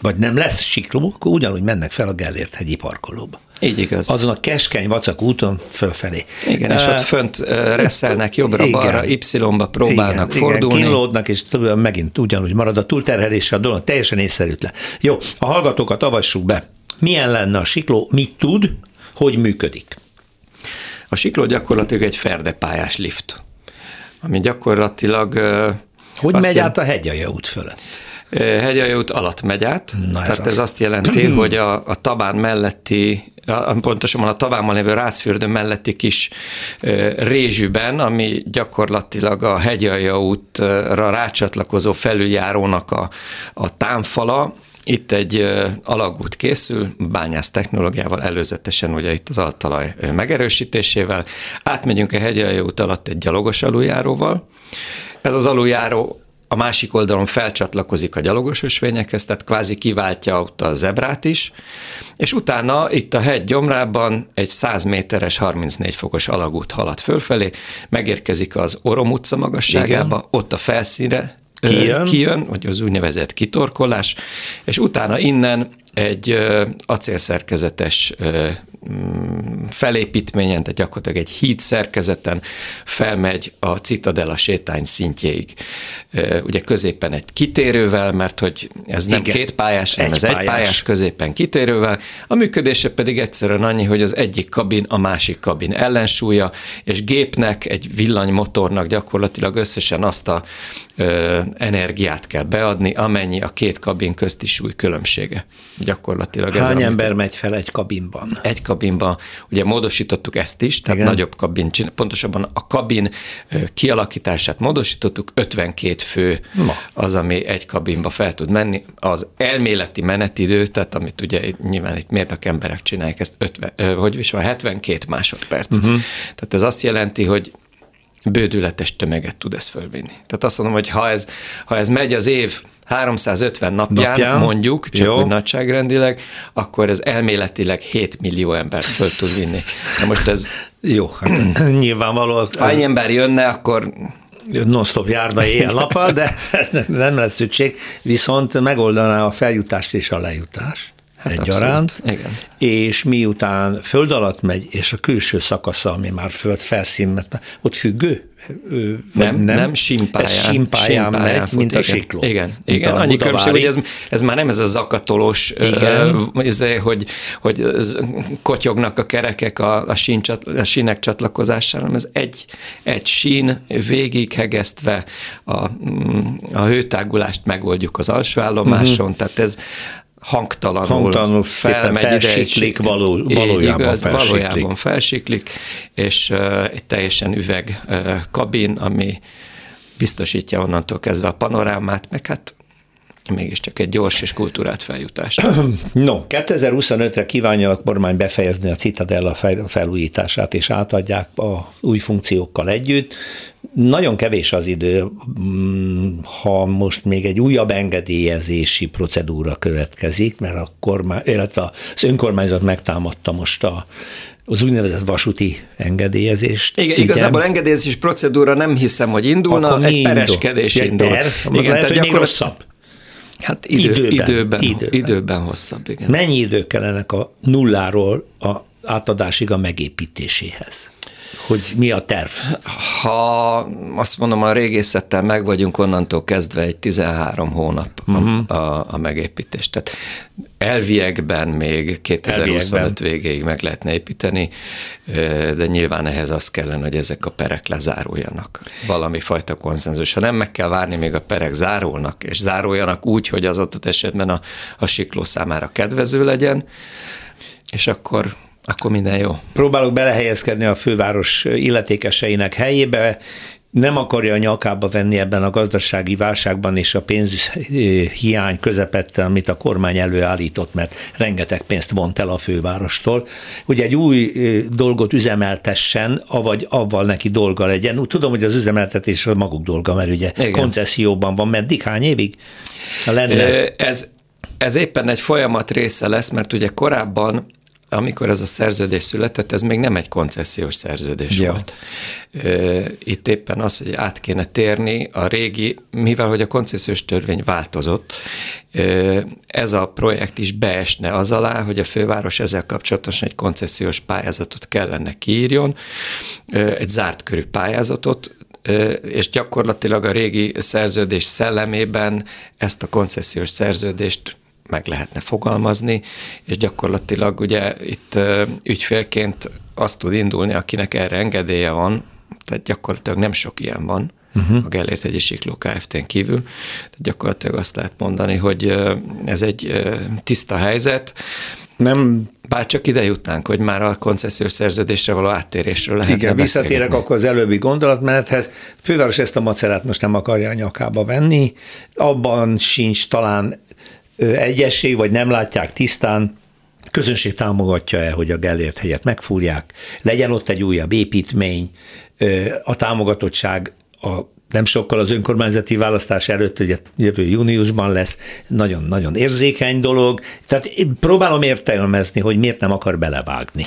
[SPEAKER 1] vagy nem lesz sikló, akkor ugyanúgy mennek fel a Gellért hegyi parkolóba.
[SPEAKER 5] Így igaz.
[SPEAKER 1] Azon a keskeny vacak úton fölfelé.
[SPEAKER 5] Igen, és ott fönt reszelnek jobbra-balra, Y-ba próbálnak igen, fordulni.
[SPEAKER 1] Igen, kínlódnak, és megint ugyanúgy marad a túlterhelése a dolog, teljesen észszerűtlen. Jó, a hallgatókat avassuk be. Milyen lenne a sikló, mit tud, hogy működik?
[SPEAKER 5] A sikló gyakorlatilag egy ferdepályás lift, ami gyakorlatilag...
[SPEAKER 1] Hogy megy jel... át a hegyalja út fölött?
[SPEAKER 5] Hegyalja út alatt megy át, Na ez tehát az. ez azt jelenti, hogy a, a Tabán melletti pontosabban a tavában lévő Rácfürdő melletti kis rézsűben, ami gyakorlatilag a hegyalja útra rácsatlakozó felüljárónak a, a támfala, itt egy alagút készül, bányász technológiával előzetesen, ugye itt az altalaj megerősítésével. Átmegyünk a hegyalja út alatt egy gyalogos aluljáróval. Ez az aluljáró a másik oldalon felcsatlakozik a gyalogos ösvényekhez, tehát kvázi kiváltja ott a zebrát is, és utána itt a hegy gyomrában egy 100 méteres, 34 fokos alagút halad fölfelé, megérkezik az Orom utca magasságába, Igen. ott a felszínre kijön. kijön, vagy az úgynevezett kitorkolás, és utána innen egy acélszerkezetes felépítményen, tehát gyakorlatilag egy híd szerkezeten felmegy a Citadella sétány szintjéig. Ugye középen egy kitérővel, mert hogy ez nem Igen, két pályás, hanem ez pályás. egy pályás középen kitérővel. A működése pedig egyszerűen annyi, hogy az egyik kabin a másik kabin ellensúlya, és gépnek, egy villanymotornak gyakorlatilag összesen azt a ö, energiát kell beadni, amennyi a két kabin közti súly különbsége. Gyakorlatilag
[SPEAKER 1] Hány ez ember megy fel egy kabinban?
[SPEAKER 5] Egy kabinban, ugye módosítottuk ezt is, tehát Igen. nagyobb kabin, pontosabban a kabin kialakítását módosítottuk, 52 fő Ma. az, ami egy kabinba fel tud menni. Az elméleti menetidő, tehát amit ugye nyilván itt mérnök emberek csinálják, ezt 50, hogy is van, 72 másodperc. Uh-huh. Tehát ez azt jelenti, hogy bődületes tömeget tud ez fölvinni. Tehát azt mondom, hogy ha ez, ha ez megy az év 350 napján, napján mondjuk, csak Jó. úgy nagyságrendileg, akkor ez elméletileg 7 millió embert föl tud vinni. Na most ez...
[SPEAKER 1] Jó, hát nyilvánvaló.
[SPEAKER 5] Ha ennyi ember jönne, akkor
[SPEAKER 1] non-stop járna éjjel-nappal, de ez nem lesz szükség, viszont megoldaná a feljutást és a lejutást hát egyaránt,
[SPEAKER 5] Igen.
[SPEAKER 1] és miután föld alatt megy, és a külső szakasza, ami már föld felszín, ott függő?
[SPEAKER 5] Nem, nem, nem simpályán,
[SPEAKER 1] ez simpályán, simpályán megy, fut, mint igen, a sikló.
[SPEAKER 5] Igen, igen. annyi különbség, hogy ez, ez már nem ez a zakatolós, igen. Uh, hogy, hogy kotyognak a kerekek a, a, sín, a sínek csatlakozására, hanem ez egy, egy sín végig hegesztve a, a hőtágulást megoldjuk az alsó állomáson, uh-huh. tehát ez hangtalanul,
[SPEAKER 1] hangtalanul felmegy felsiklik, ide, való, valójában, igaz, felsiklik.
[SPEAKER 5] valójában felsiklik, és uh, egy teljesen üveg uh, kabin, ami biztosítja onnantól kezdve a panorámát, meg hát mégiscsak egy gyors és kultúrát feljutást.
[SPEAKER 1] No, 2025-re kívánja a kormány befejezni a Citadella felújítását, és átadják a új funkciókkal együtt. Nagyon kevés az idő, mm, ha most még egy újabb engedélyezési procedúra következik, mert a kormány, illetve az önkormányzat megtámadta most a az úgynevezett vasúti engedélyezést.
[SPEAKER 5] Igen, igen. igazából engedélyezés procedúra nem hiszem, hogy indulna, Akkor egy pereskedés indul.
[SPEAKER 1] Der, igen, lehet, tehát hogy még rosszabb.
[SPEAKER 5] Hát idő, időben, időben, időben. időben hosszabb, igen.
[SPEAKER 1] Mennyi idő kellenek a nulláról a átadásig a megépítéséhez? Hogy mi a terv?
[SPEAKER 5] Ha azt mondom, a régészettel meg vagyunk onnantól kezdve egy 13 hónap uh-huh. a, a, a megépítés. Tehát elviekben még 2025 elviekben. végéig meg lehetne építeni, de nyilván ehhez az kellene, hogy ezek a perek lezáruljanak. Valami fajta konszenzus. Ha nem meg kell várni, még a perek zárulnak, és záruljanak úgy, hogy az adott esetben a, a sikló számára kedvező legyen, és akkor akkor minden jó.
[SPEAKER 1] Próbálok belehelyezkedni a főváros illetékeseinek helyébe, nem akarja a nyakába venni ebben a gazdasági válságban és a pénzhiány közepette, amit a kormány előállított, mert rengeteg pénzt vont el a fővárostól, hogy egy új dolgot üzemeltessen, avagy avval neki dolga legyen. Tudom, hogy az üzemeltetés a maguk dolga, mert ugye Igen. koncesszióban van, meddig, hány évig?
[SPEAKER 5] Lenne? Ez, ez éppen egy folyamat része lesz, mert ugye korábban amikor ez a szerződés született, ez még nem egy koncesziós szerződés ja. volt. Itt éppen az, hogy át kéne térni a régi, mivel hogy a koncesziós törvény változott, ez a projekt is beesne az alá, hogy a főváros ezzel kapcsolatosan egy koncesziós pályázatot kellene kiírjon, egy zárt körű pályázatot, és gyakorlatilag a régi szerződés szellemében ezt a koncesziós szerződést meg lehetne fogalmazni, és gyakorlatilag ugye itt ügyfélként azt tud indulni, akinek erre engedélye van, tehát gyakorlatilag nem sok ilyen van, uh-huh. a Gellért egy Sikló Kft-n kívül. Tehát gyakorlatilag azt lehet mondani, hogy ez egy tiszta helyzet. Nem bár csak ide jutnánk, hogy már a koncesziós szerződésre való áttérésről lehet.
[SPEAKER 1] Igen, visszatérek akkor az előbbi gondolatmenethez. Főváros ezt a macerát most nem akarja a nyakába venni, abban sincs talán egyesség, vagy nem látják tisztán, közönség támogatja-e, hogy a Gellért helyet megfúrják, legyen ott egy újabb építmény, a támogatottság a nem sokkal az önkormányzati választás előtt, ugye jövő júniusban lesz, nagyon-nagyon érzékeny dolog. Tehát próbálom értelmezni, hogy miért nem akar belevágni.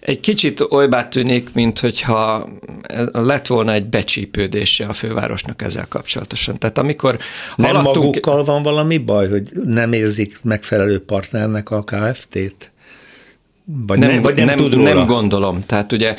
[SPEAKER 5] Egy kicsit olybá tűnik, mint hogyha lett volna egy becsípődése a fővárosnak ezzel kapcsolatosan. Tehát amikor
[SPEAKER 1] Nem haladtunk... magukkal van valami baj, hogy nem érzik megfelelő partnernek a KFT-t?
[SPEAKER 5] Vagy nem, nem, vagy nem, nem, tud róla? nem gondolom. Tehát ugye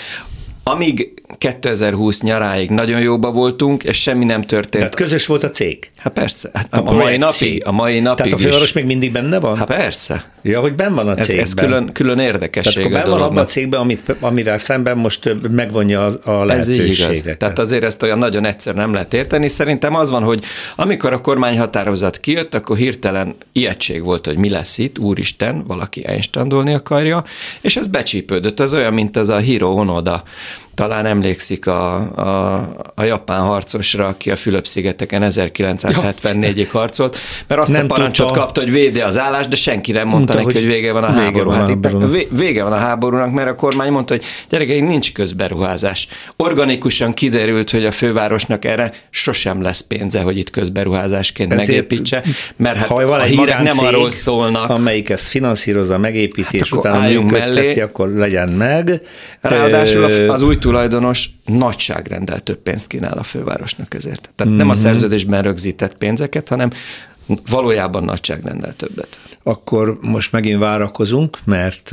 [SPEAKER 5] amíg 2020 nyaráig nagyon jóba voltunk, és semmi nem történt.
[SPEAKER 1] Tehát közös volt a cég?
[SPEAKER 5] Hát persze. Hát a, a mai napig, a mai napig
[SPEAKER 1] Tehát a főváros még mindig benne van?
[SPEAKER 5] Hát persze.
[SPEAKER 1] Ja, hogy ben van a cégben.
[SPEAKER 5] Ez, ez külön, külön érdekesség
[SPEAKER 1] Tehát akkor ben van abban a cégben, amit, amivel szemben most megvonja a, lehetőséget. Ez így igaz.
[SPEAKER 5] Tehát azért ezt olyan nagyon egyszer nem lehet érteni. Szerintem az van, hogy amikor a kormányhatározat kijött, akkor hirtelen ijegység volt, hogy mi lesz itt, úristen, valaki einstein akarja, és ez becsípődött. Ez olyan, mint az a Hiro Onoda talán emlékszik a, a, a japán harcosra, aki a Fülöp-szigeteken 1974-ig harcolt, mert azt nem a parancsot tudta. kapta, hogy véde az állást, de senki nem mondta, mondta neki, hogy vége van a vége háború. Van hát háború. vége van a háborúnak, mert a kormány mondta, hogy gyerekeink, nincs közberuházás. Organikusan kiderült, hogy a fővárosnak erre sosem lesz pénze, hogy itt közberuházásként Ezért, megépítse, mert hát a hírek nem arról szólnak.
[SPEAKER 1] Amelyik ezt finanszírozza, megépítés hát utána mellé, akkor legyen meg.
[SPEAKER 5] Ráadásul az új tulajdonos nagyságrendel több pénzt kínál a fővárosnak ezért. Tehát mm-hmm. nem a mhm. szerződésben rögzített pénzeket, hanem valójában nagyságrendel többet.
[SPEAKER 1] Akkor most megint várakozunk, mert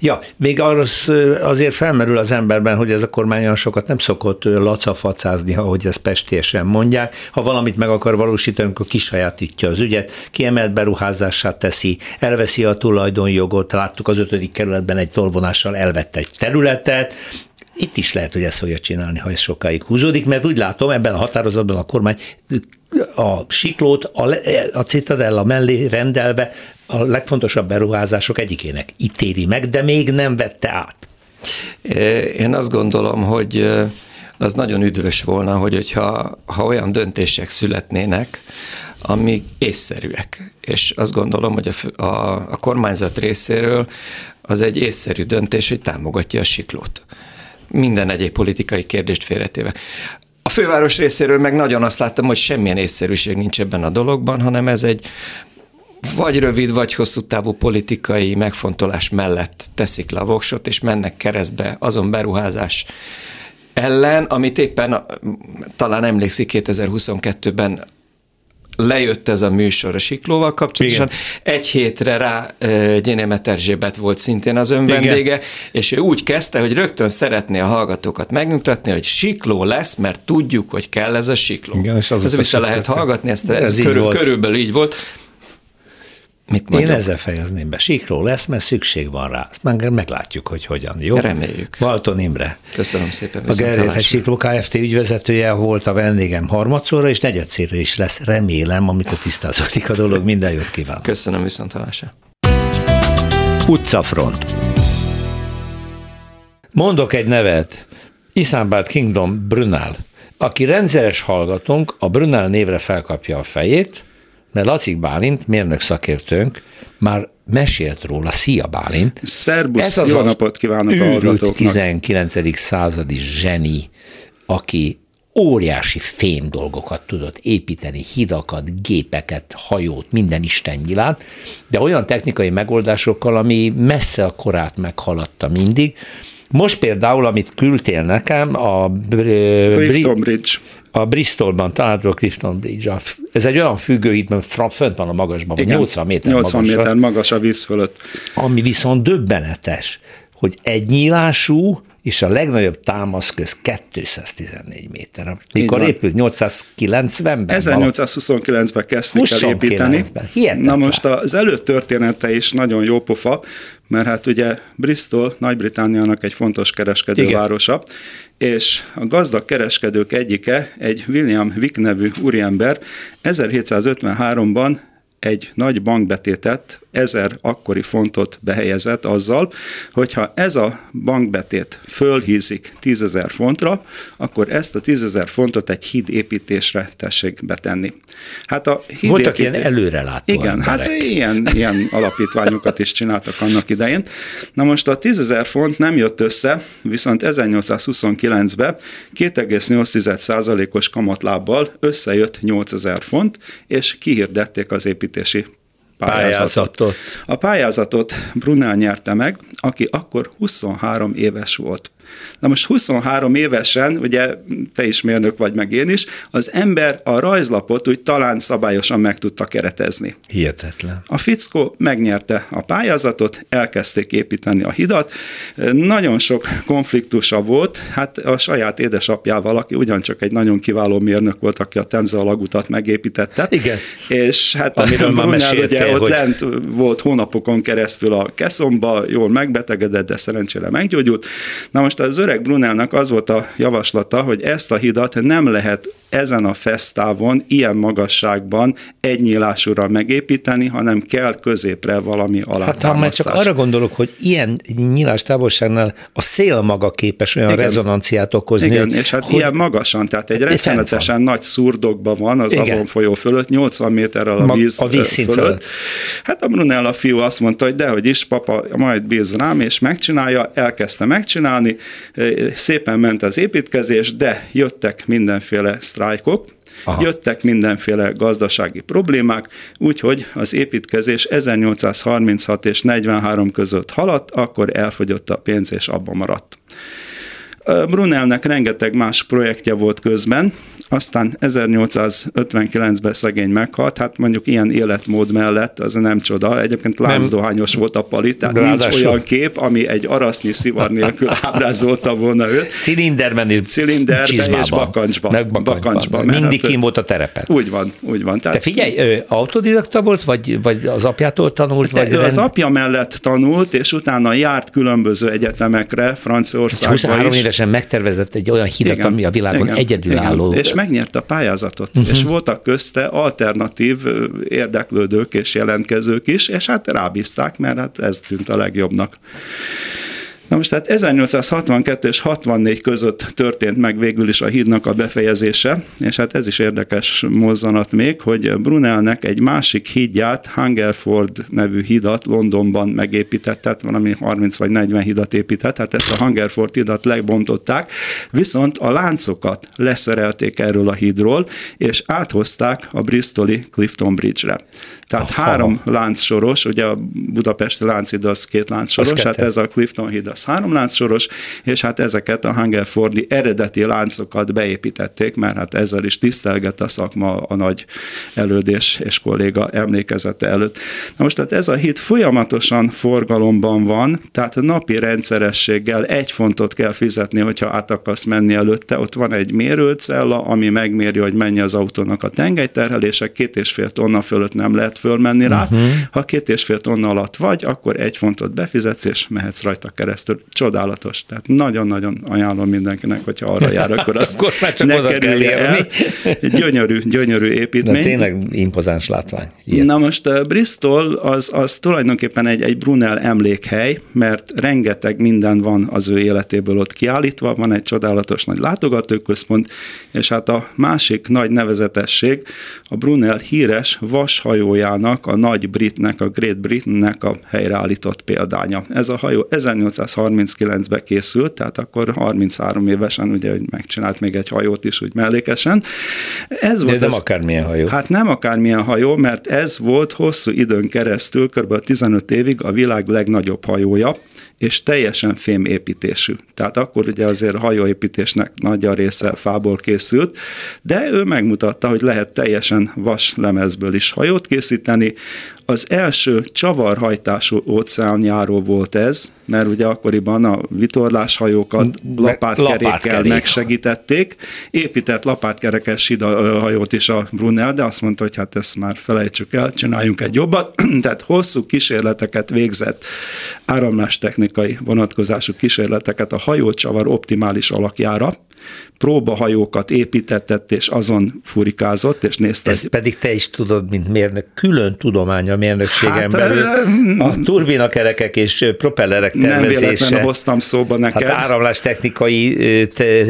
[SPEAKER 1] ja, még az, azért felmerül az emberben, hogy ez a kormány olyan sokat nem szokott lacafacázni, ahogy ezt pestésen mondják. Ha valamit meg akar valósítani, akkor kisajátítja az ügyet, kiemelt beruházását teszi, elveszi a tulajdonjogot, láttuk az ötödik kerületben egy tolvonással elvette egy területet, itt is lehet, hogy ezt fogja csinálni, ha ez sokáig húzódik, mert úgy látom, ebben a határozatban a kormány a siklót a, a Citadella mellé rendelve a legfontosabb beruházások egyikének ítéli meg, de még nem vette át.
[SPEAKER 5] Én azt gondolom, hogy az nagyon üdvös volna, hogy hogyha, ha olyan döntések születnének, amik észszerűek. És azt gondolom, hogy a, a, a kormányzat részéről az egy észszerű döntés, hogy támogatja a siklót minden egyéb politikai kérdést félretéve. A főváros részéről meg nagyon azt láttam, hogy semmilyen észszerűség nincs ebben a dologban, hanem ez egy vagy rövid, vagy hosszú távú politikai megfontolás mellett teszik le a voksot, és mennek keresztbe azon beruházás ellen, amit éppen talán emlékszik 2022-ben lejött ez a műsor a Siklóval kapcsolatosan. Igen. Egy hétre rá Gyénémet Erzsébet volt szintén az ön vendége, és ő úgy kezdte, hogy rögtön szeretné a hallgatókat megnyugtatni, hogy Sikló lesz, mert tudjuk, hogy kell ez a Sikló. Igen, és ez vissza lehet hallgatni, ezt, ez, ez körül, körülbelül így volt.
[SPEAKER 1] Mit Én ezzel fejezném be. Sikló lesz, mert szükség van rá. Meg, meglátjuk, hogy hogyan. Jó?
[SPEAKER 5] Reméljük.
[SPEAKER 1] Balton Imre.
[SPEAKER 5] Köszönöm szépen.
[SPEAKER 1] A Gerét Sikló Kft. ügyvezetője volt a vendégem harmadszorra, és negyedszérre is lesz. Remélem, amikor tisztázódik a dolog. Minden jót kívánok.
[SPEAKER 5] Köszönöm viszont hallásra.
[SPEAKER 1] Utcafront. Mondok egy nevet. Iszambát Kingdom Brunel. Aki rendszeres hallgatónk, a Brunel névre felkapja a fejét, mert Lacik Bálint, mérnök szakértőnk, már mesélt róla. Szia Bálint!
[SPEAKER 6] Szerbusz, Ez az jó napot kívánok a hallgatóknak!
[SPEAKER 1] 19. századi zseni, aki óriási fém dolgokat tudott építeni, hidakat, gépeket, hajót, minden istennyilát, de olyan technikai megoldásokkal, ami messze a korát meghaladta mindig. Most például, amit küldtél nekem, a
[SPEAKER 6] Clifton Bridge
[SPEAKER 1] a Bristolban található Clifton Bridge. Ez egy olyan függőhíd, mert fönt van a magasban, vagy 80 méter
[SPEAKER 6] 80 magasra, méter magas a víz fölött.
[SPEAKER 1] Ami viszont döbbenetes, hogy egy nyílású, és a legnagyobb támaszköz 214 méter. Mikor épült? 890-ben?
[SPEAKER 6] 1829-ben kezdték el építeni. Na most az előtörténete is nagyon jó pofa, mert hát ugye Bristol Nagy-Britanniának egy fontos kereskedővárosa, és a gazdag kereskedők egyike, egy William Wick nevű úriember. 1753-ban egy nagy bankbetétet, ezer akkori fontot behelyezett azzal, hogyha ez a bankbetét fölhízik tízezer fontra, akkor ezt a tízezer fontot egy híd építésre tessék betenni.
[SPEAKER 1] Hát a híd Voltak építés... ilyen előrelátó
[SPEAKER 6] Igen, hát emberek. hát ilyen, ilyen alapítványokat is csináltak annak idején. Na most a tízezer font nem jött össze, viszont 1829-ben 2,8%-os kamatlábbal összejött 8000 font, és kihirdették az építési pályázatot. A pályázatot Brunel nyerte meg, aki akkor 23 éves volt. Na most 23 évesen, ugye te is mérnök vagy, meg én is, az ember a rajzlapot úgy talán szabályosan meg tudta keretezni.
[SPEAKER 1] Hihetetlen.
[SPEAKER 6] A fickó megnyerte a pályázatot, elkezdték építeni a hidat. Nagyon sok konfliktusa volt, hát a saját édesapjával, aki ugyancsak egy nagyon kiváló mérnök volt, aki a Temze alagutat megépítette.
[SPEAKER 1] Igen.
[SPEAKER 6] És hát Amiről már meséltél, ugye ott hogy... lent volt hónapokon keresztül a keszomba, jól megbetegedett, de szerencsére meggyógyult. Na most most az öreg Brunelnak az volt a javaslata, hogy ezt a hidat nem lehet ezen a fesztávon, ilyen magasságban egy nyílásúra megépíteni, hanem kell középre valami alátámasztás. Hát ha már
[SPEAKER 1] csak arra gondolok, hogy ilyen nyílás távolságnál a szél maga képes olyan Igen. rezonanciát okozni.
[SPEAKER 6] Igen, és hát hogy... ilyen magasan, tehát egy rettenetesen nagy szurdokban van az Avon folyó fölött, 80 méterrel a víz a fölött. fölött. Hát a Brunella fiú azt mondta, hogy dehogy is, papa, majd bíz rám, és megcsinálja, elkezdte megcsinálni, szépen ment az építkezés, de jöttek mindenféle sztrájkok, Aha. jöttek mindenféle gazdasági problémák, úgyhogy az építkezés 1836 és 43 között haladt, akkor elfogyott a pénz, és abba maradt. Brunelnek rengeteg más projektje volt közben, aztán 1859-ben szegény meghalt, hát mondjuk ilyen életmód mellett az nem csoda. Egyébként láncdohányos volt a pali, tehát Ráadásul. nincs olyan kép, ami egy arasznyi szivar nélkül ábrázolta volna őt.
[SPEAKER 1] Cilinderben és
[SPEAKER 6] Cilinderben és bakancsban. Meg
[SPEAKER 1] bakancsban. bakancsban Mindig hát, kim volt a terepen.
[SPEAKER 6] Úgy van, úgy van.
[SPEAKER 1] Tehát, Te figyelj, ő autodidakta volt, vagy, vagy az apjától tanult? Vagy
[SPEAKER 6] az rend... apja mellett tanult, és utána járt különböző egyetemekre Franciaországba
[SPEAKER 1] 23 is. évesen megtervezett egy olyan hidat, igen, ami a világon igen, egyedülálló.
[SPEAKER 6] Igen. És megnyerte a pályázatot, uh-huh. és voltak közte alternatív érdeklődők és jelentkezők is, és hát rábízták, mert hát ez tűnt a legjobbnak. Na most tehát 1862 és 64 között történt meg végül is a hídnak a befejezése, és hát ez is érdekes mozzanat még, hogy Brunelnek egy másik hídját, Hungerford nevű hidat Londonban megépített, tehát valami 30 vagy 40 hidat épített, hát ezt a Hungerford hidat lebontották, viszont a láncokat leszerelték erről a hídról, és áthozták a Bristoli Clifton Bridge-re. Tehát Aha. három láncsoros, ugye a budapesti lánchíd az két láncsoros, hát ez a Clifton híd az három láncsoros, és hát ezeket a Hungerfordi eredeti láncokat beépítették, mert hát ezzel is tisztelget a szakma a nagy elődés és kolléga emlékezete előtt. Na most tehát ez a híd folyamatosan forgalomban van, tehát napi rendszerességgel egy fontot kell fizetni, hogyha át akarsz menni előtte, ott van egy mérőcella, ami megméri, hogy mennyi az autónak a tengelyterhelése, két és fél tonna fölött nem lehet fölmenni rá. Uh-huh. Ha két és fél tonna alatt vagy, akkor egy fontot befizetsz, és mehetsz rajta keresztül. Csodálatos. Tehát nagyon-nagyon ajánlom mindenkinek, hogyha arra jár, akkor azt
[SPEAKER 1] akkor már csak ne kerülje el.
[SPEAKER 6] Gyönyörű, gyönyörű építmény. De
[SPEAKER 1] tényleg impozáns látvány.
[SPEAKER 6] Ilyet. Na most uh, Bristol az, az tulajdonképpen egy, egy Brunel emlékhely, mert rengeteg minden van az ő életéből ott kiállítva, van egy csodálatos nagy látogatóközpont, és hát a másik nagy nevezetesség a Brunel híres vashajója hajójának, a nagy britnek, a Great Britainnek a helyreállított példánya. Ez a hajó 1839-ben készült, tehát akkor 33 évesen ugye megcsinált még egy hajót is úgy mellékesen.
[SPEAKER 1] Ez De volt nem ez, akármilyen hajó.
[SPEAKER 6] Hát nem akármilyen hajó, mert ez volt hosszú időn keresztül, kb. 15 évig a világ legnagyobb hajója, és teljesen fémépítésű. Tehát akkor ugye azért a hajóépítésnek nagy a része fából készült, de ő megmutatta, hogy lehet teljesen vas lemezből is hajót készíteni, az első csavarhajtású óceánjáró volt ez, mert ugye akkoriban a vitorláshajókat lapátkerékkel megsegítették. Épített lapátkerekes hajót is a Brunel, de azt mondta, hogy hát ezt már felejtsük el, csináljunk egy jobbat. Tehát hosszú kísérleteket végzett, áramlástechnikai vonatkozású kísérleteket a hajócsavar optimális alakjára, próbahajókat építetett, és azon furikázott, és nézte.
[SPEAKER 1] Ezt hogy... pedig te is tudod, mint mérnök, külön tudomány a mérnökségen hát, belül. A turbinakerekek és propellerek tervezése. Nem véletlenül
[SPEAKER 6] hoztam szóba neked.
[SPEAKER 1] Hát áramlás technikai te,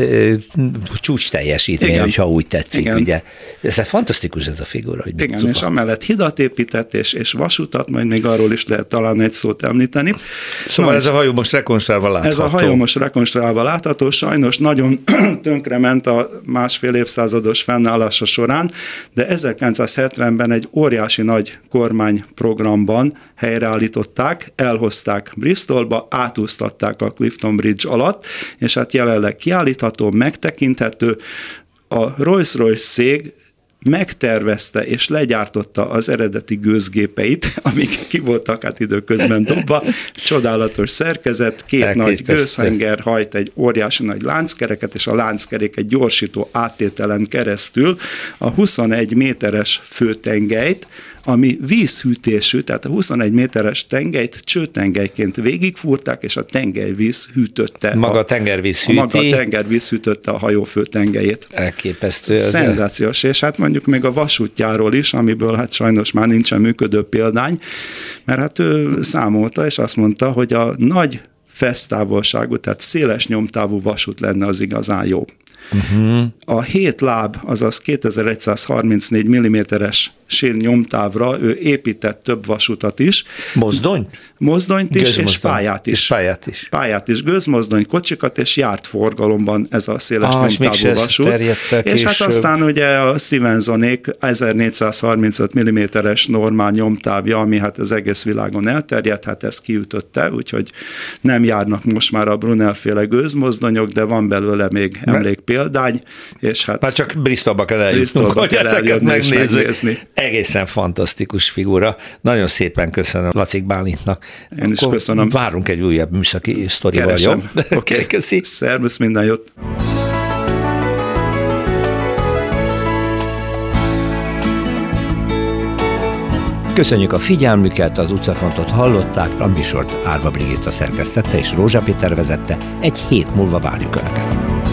[SPEAKER 1] csúcs teljesítmény, Igen. hogyha úgy tetszik. Igen. Ugye. Ez fantasztikus ez a figura. Hogy
[SPEAKER 6] Igen, és amellett hidat épített, és, és vasutat, majd még arról is lehet talán egy szót említeni.
[SPEAKER 1] Szóval Na, ez a hajó most rekonstruálva látható.
[SPEAKER 6] Ez a hajó most rekonstruálva látható, sajnos nagyon tönkrement a másfél évszázados fennállása során, de 1970-ben egy óriási nagy kormányprogramban helyreállították, elhozták Bristolba, átúztatták a Clifton Bridge alatt, és hát jelenleg kiállítható, megtekinthető, a Rolls-Royce cég megtervezte és legyártotta az eredeti gőzgépeit, amik ki voltak hát időközben dobva. Csodálatos szerkezet, két Elképesztő. nagy gőzhenger hajt egy óriási nagy lánckereket, és a lánckerék egy gyorsító áttételen keresztül a 21 méteres főtengelyt ami vízhűtésű, tehát a 21 méteres tengelyt csőtengelyként végigfúrták, és a tengervíz hűtötte.
[SPEAKER 1] Maga a tengervíz hűti.
[SPEAKER 6] Maga a tengervíz hűtötte a hajófő tengelyét.
[SPEAKER 1] Elképesztő.
[SPEAKER 6] Szenzációs, és hát mondjuk még a vasútjáról is, amiből hát sajnos már nincsen működő példány, mert hát ő számolta, és azt mondta, hogy a nagy fesztávolságú, tehát széles nyomtávú vasút lenne az igazán jó. Uh-huh. A hét láb, azaz 2134 mm-es sín nyomtávra ő épített több vasutat is.
[SPEAKER 1] Mozdony?
[SPEAKER 6] Mozdonyt is, és pályát is.
[SPEAKER 1] És pályát is.
[SPEAKER 6] Pályát is, gőzmozdony, kocsikat, és járt forgalomban ez a széles ah, nyomtávú vasút. És hát aztán ugye a Stevensonék 1435 mm-es normál nyomtávja, ami hát az egész világon elterjedt, hát ezt kiütötte, úgyhogy nem járnak most már a Brunel féle gőzmozdonyok, de van belőle még emlék példány, és hát...
[SPEAKER 1] Már csak Bristolba kell eljutnunk, hogy ezeket megnézni. Egészen fantasztikus figura. Nagyon szépen köszönöm Lacik Bálintnak.
[SPEAKER 6] Én is Akkor köszönöm.
[SPEAKER 1] Várunk egy újabb műszaki sztorival, jó?
[SPEAKER 6] Oké, okay. köszi. Szervusz, minden jót.
[SPEAKER 1] Köszönjük a figyelmüket, az utcafrontot hallották, a műsort Árva Brigitta szerkesztette és Rózsa Péter vezette. Egy hét múlva várjuk Önöket.